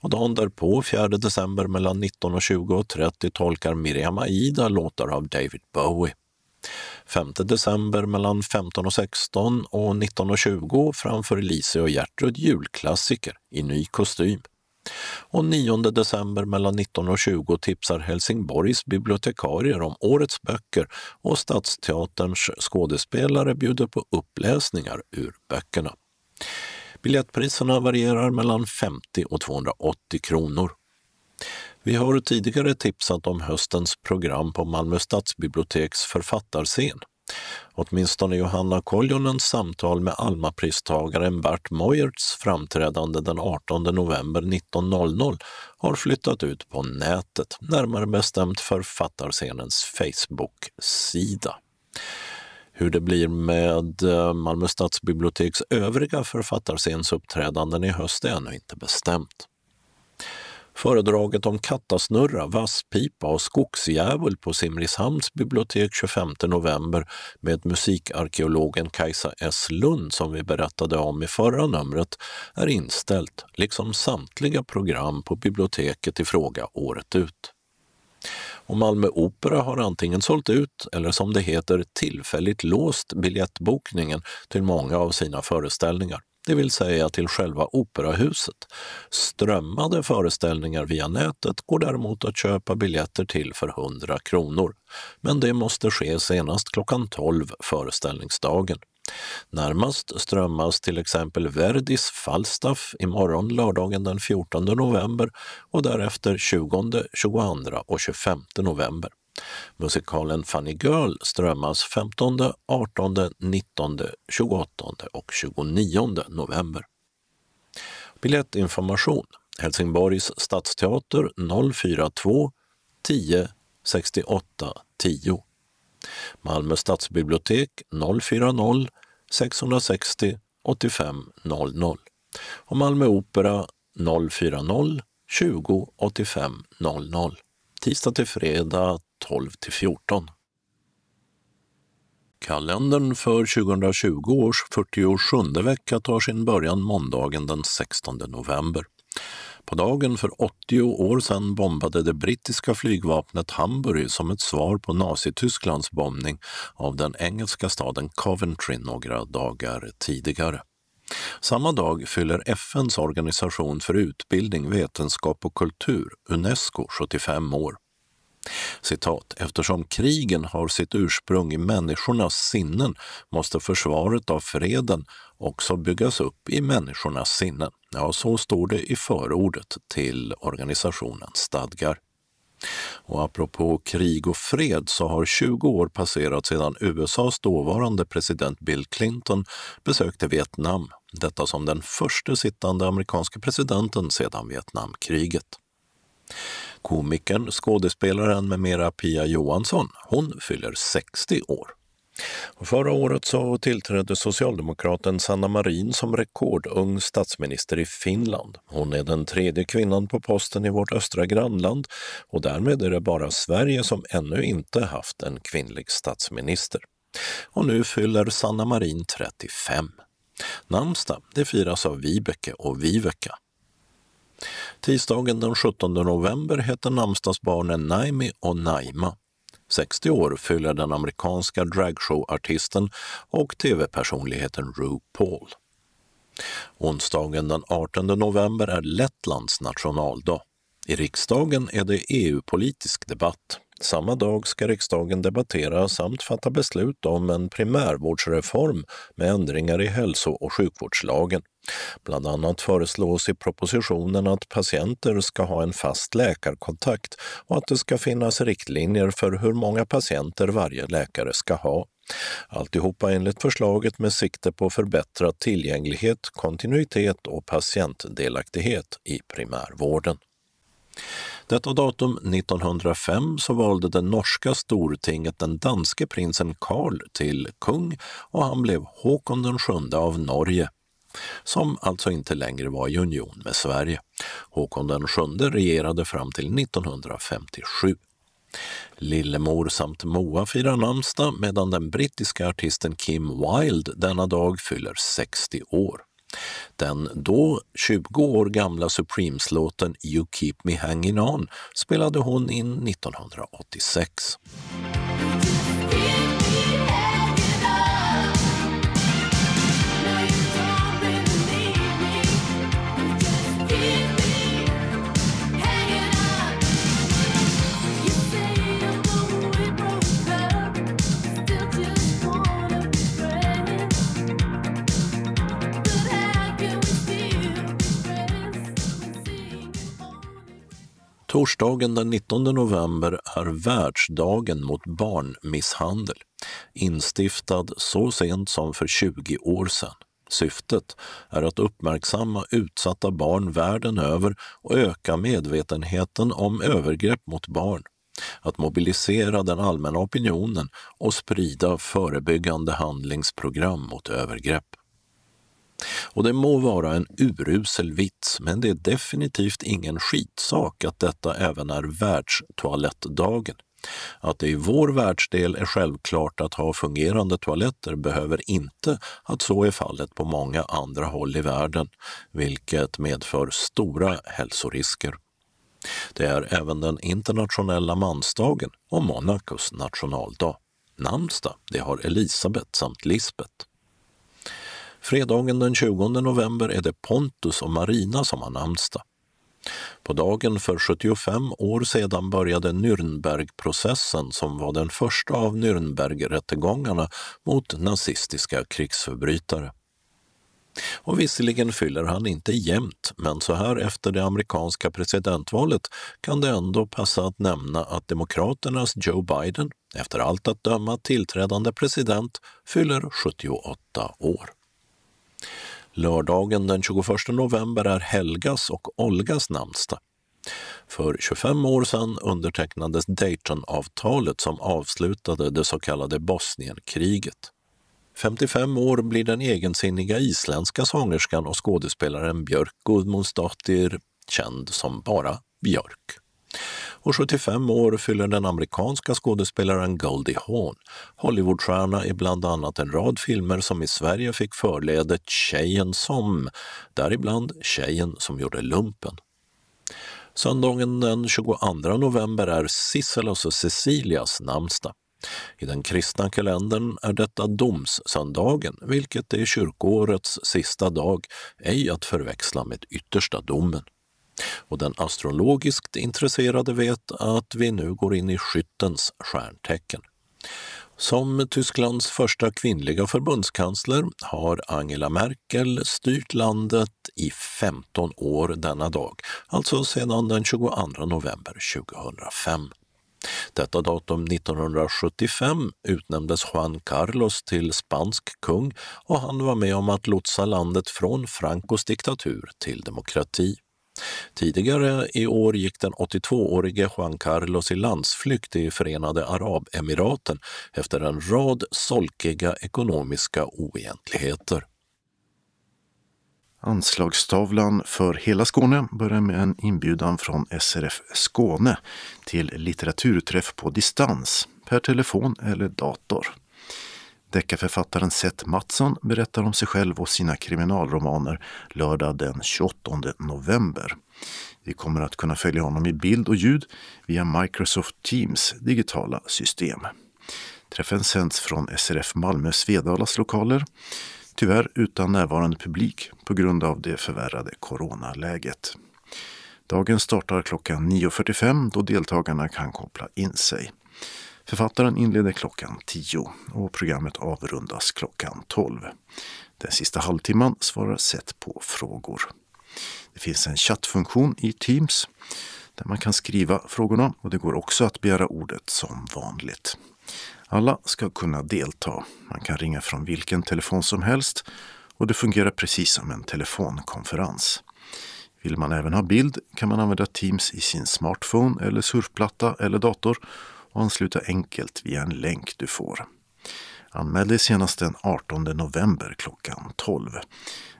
Och dagen därpå, 4 december mellan 19.20 och 30 tolkar Miriam Aida låtar av David Bowie. 5 december mellan 15 och 16 och 19 och 20 framför Elise och Gertrud julklassiker i ny kostym. Och 9 december mellan 19 och 20 tipsar Helsingborgs bibliotekarier om årets böcker och Stadsteaterns skådespelare bjuder på uppläsningar ur böckerna. Biljettpriserna varierar mellan 50 och 280 kronor. Vi har tidigare tipsat om höstens program på Malmö stadsbiblioteks författarscen. Åtminstone Johanna Koljonens samtal med Almapristagaren Bert Moyerts framträdande den 18 november 1900 har flyttat ut på nätet, närmare bestämt författarscenens Facebook-sida. Hur det blir med eh, Malmö stadsbiblioteks övriga författarscensuppträdanden i höst är ännu inte bestämt. Föredraget om kattasnurra, vasspipa och skogsdjävul på Simrishamns bibliotek 25 november med musikarkeologen Kajsa S Lund som vi berättade om i förra numret är inställt, liksom samtliga program på biblioteket i fråga året ut. Och Malmö Opera har antingen sålt ut eller som det heter tillfälligt låst biljettbokningen till många av sina föreställningar det vill säga till själva operahuset. Strömmade föreställningar via nätet går däremot att köpa biljetter till för 100 kronor. Men det måste ske senast klockan 12 föreställningsdagen. Närmast strömmas till exempel Verdis Falstaff imorgon lördagen den 14 november och därefter 20, 22 och 25 november. Musikalen Funny Girl strömmas 15, 18, 19, 28 och 29 november. Biljettinformation Helsingborgs stadsteater 042 10 68 10. Malmö stadsbibliotek 040 660 85 00 och Malmö Opera 040 20 85 00. Tisdag till fredag 12 till 14. Kalendern för 2020 års 47 vecka tar sin början måndagen den 16 november. På dagen för 80 år sedan bombade det brittiska flygvapnet Hamburg som ett svar på Nazitysklands bombning av den engelska staden Coventry några dagar tidigare. Samma dag fyller FNs organisation för utbildning, vetenskap och kultur, Unesco, 75 år. Citat, eftersom krigen har sitt ursprung i människornas sinnen måste försvaret av freden också byggas upp i människornas sinnen. Ja, så står det i förordet till organisationens stadgar. Och apropå krig och fred så har 20 år passerat sedan USAs dåvarande president Bill Clinton besökte Vietnam, detta som den första sittande amerikanska presidenten sedan Vietnamkriget. Komikern, skådespelaren med mera Pia Johansson, hon fyller 60 år. Och förra året så tillträdde socialdemokraten Sanna Marin som rekordung statsminister i Finland. Hon är den tredje kvinnan på posten i vårt östra grannland och därmed är det bara Sverige som ännu inte haft en kvinnlig statsminister. Och nu fyller Sanna Marin 35. Namnsdag det firas av Vibeke och Viveka. Tisdagen den 17 november heter namnsdagsbarnen Naimi och Naima. 60 år fyller den amerikanska dragshowartisten och tv-personligheten RuPaul. Onsdagen den 18 november är Lettlands nationaldag. I riksdagen är det EU-politisk debatt. Samma dag ska riksdagen debattera samt fatta beslut om en primärvårdsreform med ändringar i hälso och sjukvårdslagen. Bland annat föreslås i propositionen att patienter ska ha en fast läkarkontakt och att det ska finnas riktlinjer för hur många patienter varje läkare ska ha. Alltihopa enligt förslaget med sikte på förbättrad tillgänglighet, kontinuitet och patientdelaktighet i primärvården. Detta datum 1905 så valde det norska stortinget den danske prinsen Karl till kung och han blev Håkon den sjunde av Norge som alltså inte längre var i union med Sverige. Håkon den sjunde regerade fram till 1957. Lillemor samt Moa firar namnsdag medan den brittiska artisten Kim Wilde denna dag fyller 60 år. Den då 20 år gamla Supremes-låten You Keep Me Hanging On spelade hon in 1986. Torsdagen den 19 november är världsdagen mot barnmisshandel, instiftad så sent som för 20 år sedan. Syftet är att uppmärksamma utsatta barn världen över och öka medvetenheten om övergrepp mot barn, att mobilisera den allmänna opinionen och sprida förebyggande handlingsprogram mot övergrepp. Och det må vara en urusel vits, men det är definitivt ingen skitsak att detta även är världstoalettdagen. Att det i vår världsdel är självklart att ha fungerande toaletter behöver inte att så är fallet på många andra håll i världen, vilket medför stora hälsorisker. Det är även den internationella mansdagen och Monacos nationaldag. Namnsdag, det har Elisabet samt Lisbet. Fredagen den 20 november är det Pontus och Marina som har namnsdag. På dagen för 75 år sedan började Nürnbergprocessen som var den första av Nürnbergrättegångarna mot nazistiska krigsförbrytare. Och visserligen fyller han inte jämnt, men så här efter det amerikanska presidentvalet kan det ändå passa att nämna att Demokraternas Joe Biden, efter allt att döma tillträdande president, fyller 78 år. Lördagen den 21 november är Helgas och Olgas namnsdag. För 25 år sedan undertecknades Daytonavtalet som avslutade det så kallade Bosnienkriget. 55 år blir den egensinniga isländska sångerskan och skådespelaren Björk Gudmundsdottir känd som bara Björk och 75 år fyller den amerikanska skådespelaren Goldie Hawn, Hollywoodstjärna i bland annat en rad filmer som i Sverige fick förledet Tjejen som, däribland Tjejen som gjorde lumpen. Söndagen den 22 november är Sisselas och Cecilias namnsdag. I den kristna kalendern är detta domssöndagen, vilket är kyrkoårets sista dag, ej att förväxla med yttersta domen. Och den astrologiskt intresserade vet att vi nu går in i skyttens stjärntecken. Som Tysklands första kvinnliga förbundskansler har Angela Merkel styrt landet i 15 år denna dag, alltså sedan den 22 november 2005. Detta datum 1975 utnämndes Juan Carlos till spansk kung och han var med om att lotsa landet från Francos diktatur till demokrati. Tidigare i år gick den 82-årige Juan Carlos i landsflykt i Förenade Arabemiraten efter en rad solkiga ekonomiska oegentligheter. Anslagstavlan för hela Skåne börjar med en inbjudan från SRF Skåne till litteraturträff på distans, per telefon eller dator. Deckarförfattaren Seth Mattsson berättar om sig själv och sina kriminalromaner lördag den 28 november. Vi kommer att kunna följa honom i bild och ljud via Microsoft Teams digitala system. Träffen sänds från SRF Malmö Svedalas lokaler, tyvärr utan närvarande publik på grund av det förvärrade coronaläget. Dagen startar klockan 9.45 då deltagarna kan koppla in sig. Författaren inleder klockan 10 och programmet avrundas klockan 12. Den sista halvtimman svarar Sett på frågor. Det finns en chattfunktion i Teams där man kan skriva frågorna och det går också att begära ordet som vanligt. Alla ska kunna delta. Man kan ringa från vilken telefon som helst och det fungerar precis som en telefonkonferens. Vill man även ha bild kan man använda Teams i sin smartphone eller surfplatta eller dator och ansluta enkelt via en länk du får. Anmäl dig senast den 18 november klockan 12.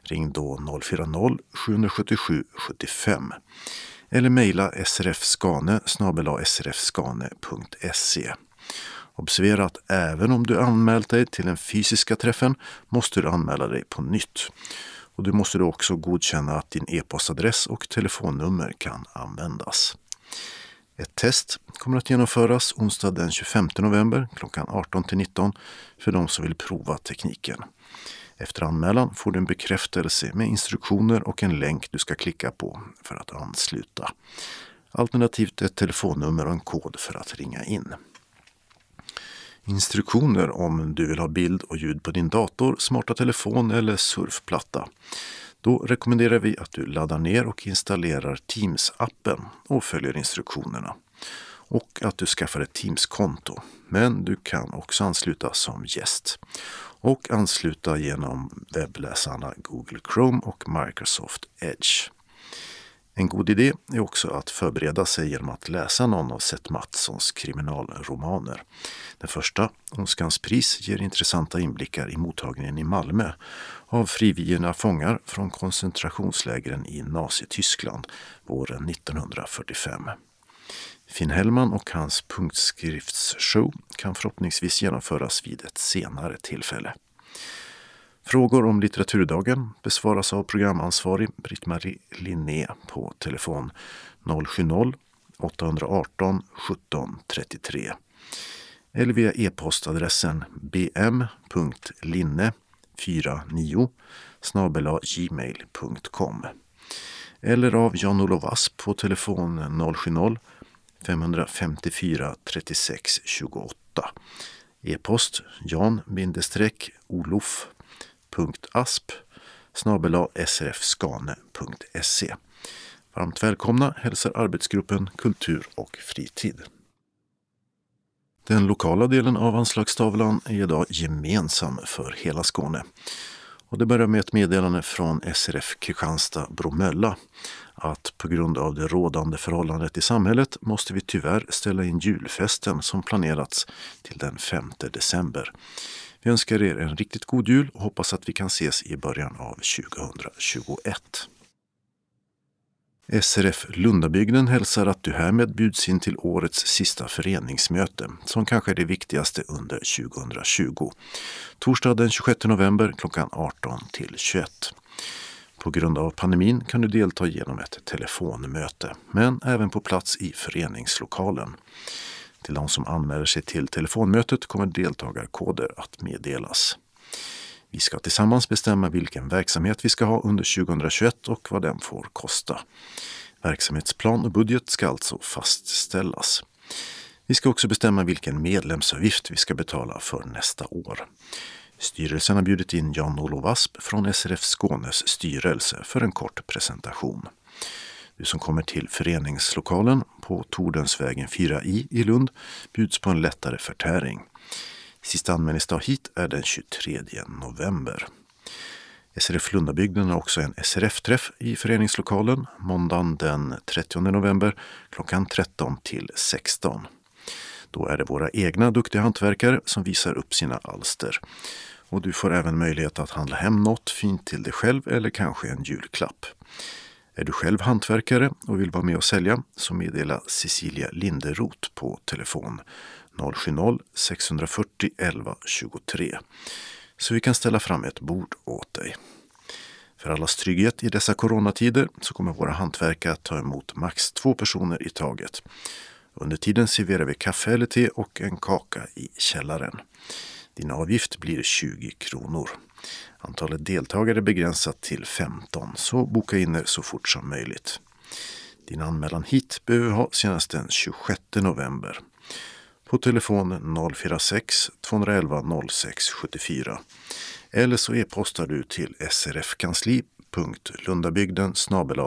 Ring då 040-777 75 eller mejla srfskane srfskane.se. Observera att även om du anmält dig till den fysiska träffen måste du anmäla dig på nytt. Och du måste då också godkänna att din e-postadress och telefonnummer kan användas. Ett test kommer att genomföras onsdag den 25 november klockan 18 19 för de som vill prova tekniken. Efter anmälan får du en bekräftelse med instruktioner och en länk du ska klicka på för att ansluta. Alternativt ett telefonnummer och en kod för att ringa in. Instruktioner om du vill ha bild och ljud på din dator, smarta telefon eller surfplatta. Då rekommenderar vi att du laddar ner och installerar Teams-appen och följer instruktionerna. Och att du skaffar ett Teams-konto. Men du kan också ansluta som gäst. Och ansluta genom webbläsarna Google Chrome och Microsoft Edge. En god idé är också att förbereda sig genom att läsa någon av Seth Mattssons kriminalromaner. Den första, Ondskans pris, ger intressanta inblickar i mottagningen i Malmö av frigivna fångar från koncentrationslägren i Nazityskland våren 1945. Finn Hellman och hans punktskriftsshow kan förhoppningsvis genomföras vid ett senare tillfälle. Frågor om litteraturdagen besvaras av programansvarig Britt-Marie Linné på telefon 070-818 17 33 eller via e-postadressen bm.linne49 gmail.com eller av Jan-Olof Asp på telefon 070 554 36 28. E-post jan-olof asp srfskane.se. Varmt välkomna hälsar arbetsgruppen Kultur och fritid. Den lokala delen av anslagstavlan är idag gemensam för hela Skåne. Och det börjar med ett meddelande från SRF Kristianstad Bromölla att på grund av det rådande förhållandet i samhället måste vi tyvärr ställa in julfesten som planerats till den 5 december. Jag önskar er en riktigt god jul och hoppas att vi kan ses i början av 2021. SRF Lundabygden hälsar att du härmed bjuds in till årets sista föreningsmöte, som kanske är det viktigaste under 2020. Torsdag den 26 november klockan 18 till 21. På grund av pandemin kan du delta genom ett telefonmöte, men även på plats i föreningslokalen. Till de som anmäler sig till telefonmötet kommer deltagarkoder att meddelas. Vi ska tillsammans bestämma vilken verksamhet vi ska ha under 2021 och vad den får kosta. Verksamhetsplan och budget ska alltså fastställas. Vi ska också bestämma vilken medlemsavgift vi ska betala för nästa år. Styrelsen har bjudit in Jan-Olof Asp från SRF Skånes styrelse för en kort presentation. Du som kommer till föreningslokalen på Tordensvägen 4i i Lund bjuds på en lättare förtäring. Sista anmälningsdag hit är den 23 november. SRF Lundabygden har också en SRF-träff i föreningslokalen måndagen den 30 november klockan 13 till 16. Då är det våra egna duktiga hantverkare som visar upp sina alster. Och du får även möjlighet att handla hem något fint till dig själv eller kanske en julklapp. Är du själv hantverkare och vill vara med och sälja så meddela Cecilia Linderoth på telefon 070-640 11 23 så vi kan ställa fram ett bord åt dig. För allas trygghet i dessa coronatider så kommer våra hantverkare att ta emot max två personer i taget. Under tiden serverar vi kaffe eller te och en kaka i källaren. Din avgift blir 20 kronor. Antalet deltagare är begränsat till 15, så boka in er så fort som möjligt. Din anmälan hit behöver ha senast den 26 november. På telefon 046 211 06 74. Eller så e-postar du till srfkansli.lundabygden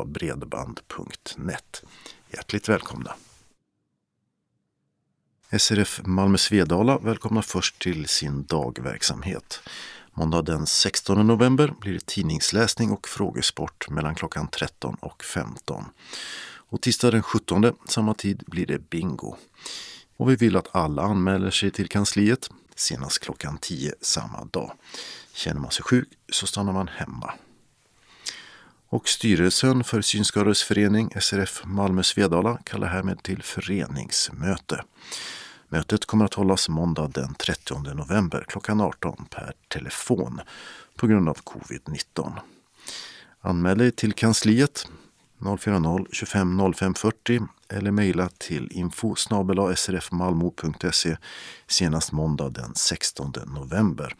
bredband.net. Hjärtligt välkomna! SRF Malmö Svedala välkomnar först till sin dagverksamhet. Måndag den 16 november blir det tidningsläsning och frågesport mellan klockan 13 och 15. Och tisdag den 17 samma tid blir det bingo. Och vi vill att alla anmäler sig till kansliet senast klockan 10 samma dag. Känner man sig sjuk så stannar man hemma. Och styrelsen för Synskadades förening SRF Malmö Svedala kallar härmed till föreningsmöte. Mötet kommer att hållas måndag den 30 november klockan 18 per telefon på grund av covid-19. Anmäl dig till kansliet 040 25 05 40 eller mejla till info srfmalmo.se senast måndag den 16 november.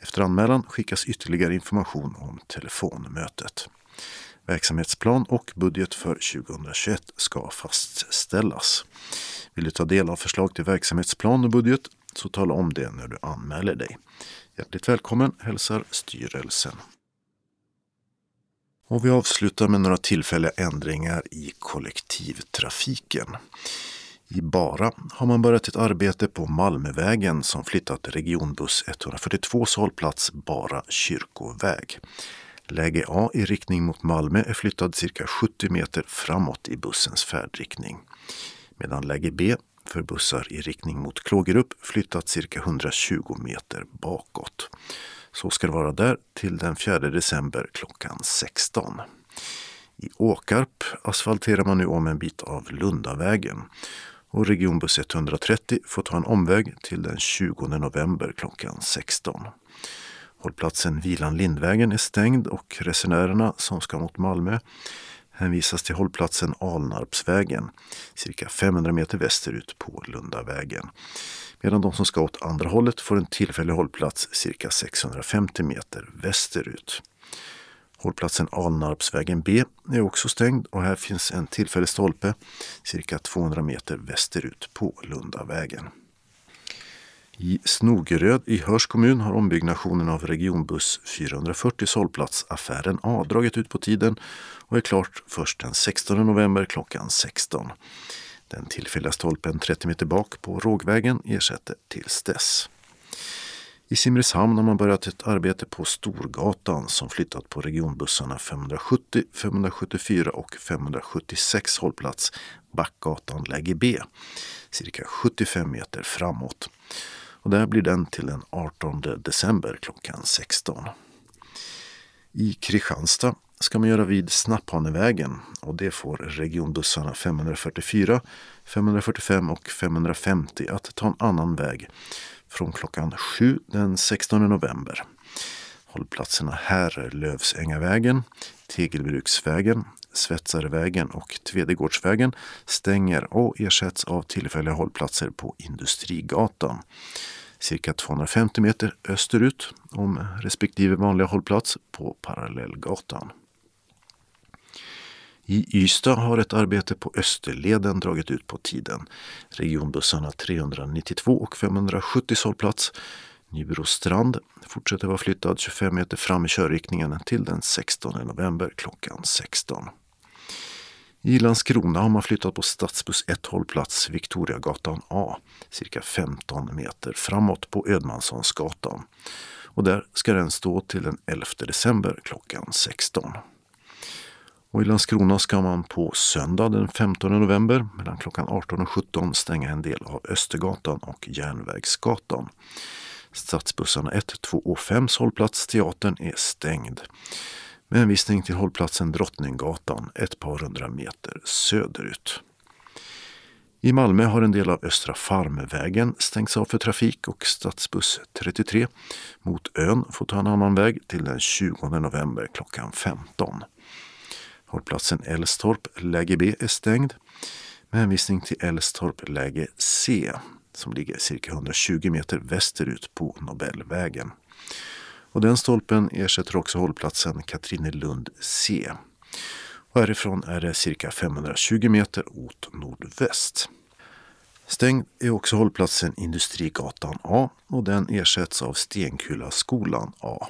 Efter anmälan skickas ytterligare information om telefonmötet. Verksamhetsplan och budget för 2021 ska fastställas. Vill du ta del av förslag till verksamhetsplan och budget så tala om det när du anmäler dig. Hjärtligt välkommen hälsar styrelsen. Och vi avslutar med några tillfälliga ändringar i kollektivtrafiken. I Bara har man börjat ett arbete på Malmövägen som flyttat regionbuss 142 hållplats Bara kyrkoväg. Läge A i riktning mot Malmö är flyttad cirka 70 meter framåt i bussens färdriktning. Medan läge B för bussar i riktning mot Klågerup flyttat cirka 120 meter bakåt. Så ska det vara där till den 4 december klockan 16. I Åkarp asfalterar man nu om en bit av Lundavägen och regionbuss 130 får ta en omväg till den 20 november klockan 16. Hållplatsen Vilan Lindvägen är stängd och resenärerna som ska mot Malmö hänvisas till hållplatsen Alnarpsvägen, cirka 500 meter västerut på Lundavägen. Medan de som ska åt andra hållet får en tillfällig hållplats cirka 650 meter västerut. Hållplatsen Alnarpsvägen B är också stängd och här finns en tillfällig stolpe cirka 200 meter västerut på Lundavägen. I Snogeröd i Hörs kommun har ombyggnationen av regionbuss 440 hållplats Affären A dragit ut på tiden och är klart först den 16 november klockan 16. Den tillfälliga stolpen 30 meter bak på Rågvägen ersätter tills dess. I Simrishamn har man börjat ett arbete på Storgatan som flyttat på regionbussarna 570, 574 och 576 hållplats Backgatan läge B, cirka 75 meter framåt. Och där blir den till den 18 december klockan 16. I Kristianstad ska man göra vid Snapphanevägen och det får regionbussarna 544, 545 och 550 att ta en annan väg från klockan 7 den 16 november. Hållplatserna här är Lövsängavägen, Tegelbruksvägen, Svetsarevägen och Tvedegårdsvägen stänger och ersätts av tillfälliga hållplatser på Industrigatan. Cirka 250 meter österut om respektive vanliga hållplats på Parallellgatan. I Ystad har ett arbete på Österleden dragit ut på tiden. Regionbussarna 392 och 570 hållplats Nybrostrand fortsätter vara flyttad 25 meter fram i körriktningen till den 16 november klockan 16. I Landskrona har man flyttat på stadsbuss 1 hållplats Victoriagatan A cirka 15 meter framåt på Ödmanssonsgatan. Och där ska den stå till den 11 december klockan 16. Och I Landskrona ska man på söndag den 15 november mellan klockan 18 och 17 stänga en del av Östergatan och Järnvägsgatan. Stadsbussarna 1, 2 och 5 hållplats Teatern är stängd. Med hänvisning till hållplatsen Drottninggatan ett par hundra meter söderut. I Malmö har en del av Östra Farmvägen stängts av för trafik och stadsbuss 33 mot ön får ta en annan väg till den 20 november klockan 15. Hållplatsen Älstorp, läge B, är stängd med hänvisning till Älstorp, läge C som ligger cirka 120 meter västerut på Nobelvägen. Och den stolpen ersätter också hållplatsen Katrinelund C. Och härifrån är det cirka 520 meter åt nordväst. Stängd är också hållplatsen Industrigatan A och den ersätts av Stenkullaskolan A.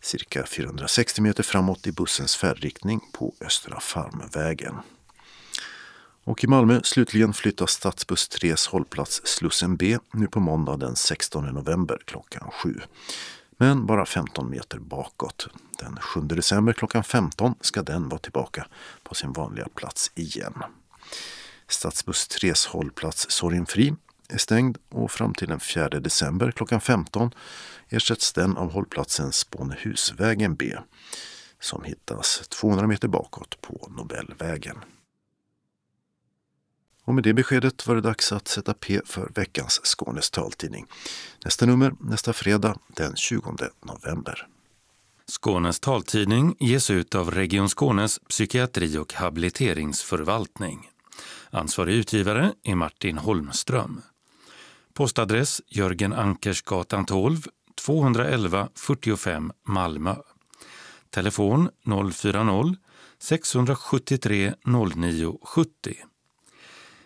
Cirka 460 meter framåt i bussens färdriktning på Östra Farmvägen. Och i Malmö slutligen flyttas stadsbuss 3s hållplats Slussen B nu på måndag den 16 november klockan 7. Men bara 15 meter bakåt. Den 7 december klockan 15 ska den vara tillbaka på sin vanliga plats igen. Stadsbuss 3s hållplats Sorgenfri är stängd och fram till den 4 december klockan 15 ersätts den av hållplatsen Spånehusvägen B som hittas 200 meter bakåt på Nobelvägen. Och med det beskedet var det dags att sätta P för veckans Skånes taltidning. Nästa nummer nästa fredag den 20 november. Skånes taltidning ges ut av Region Skånes psykiatri och habiliteringsförvaltning. Ansvarig utgivare är Martin Holmström. Postadress Jörgen Ankersgatan 12, 211 45 Malmö. Telefon 040-673 09 70.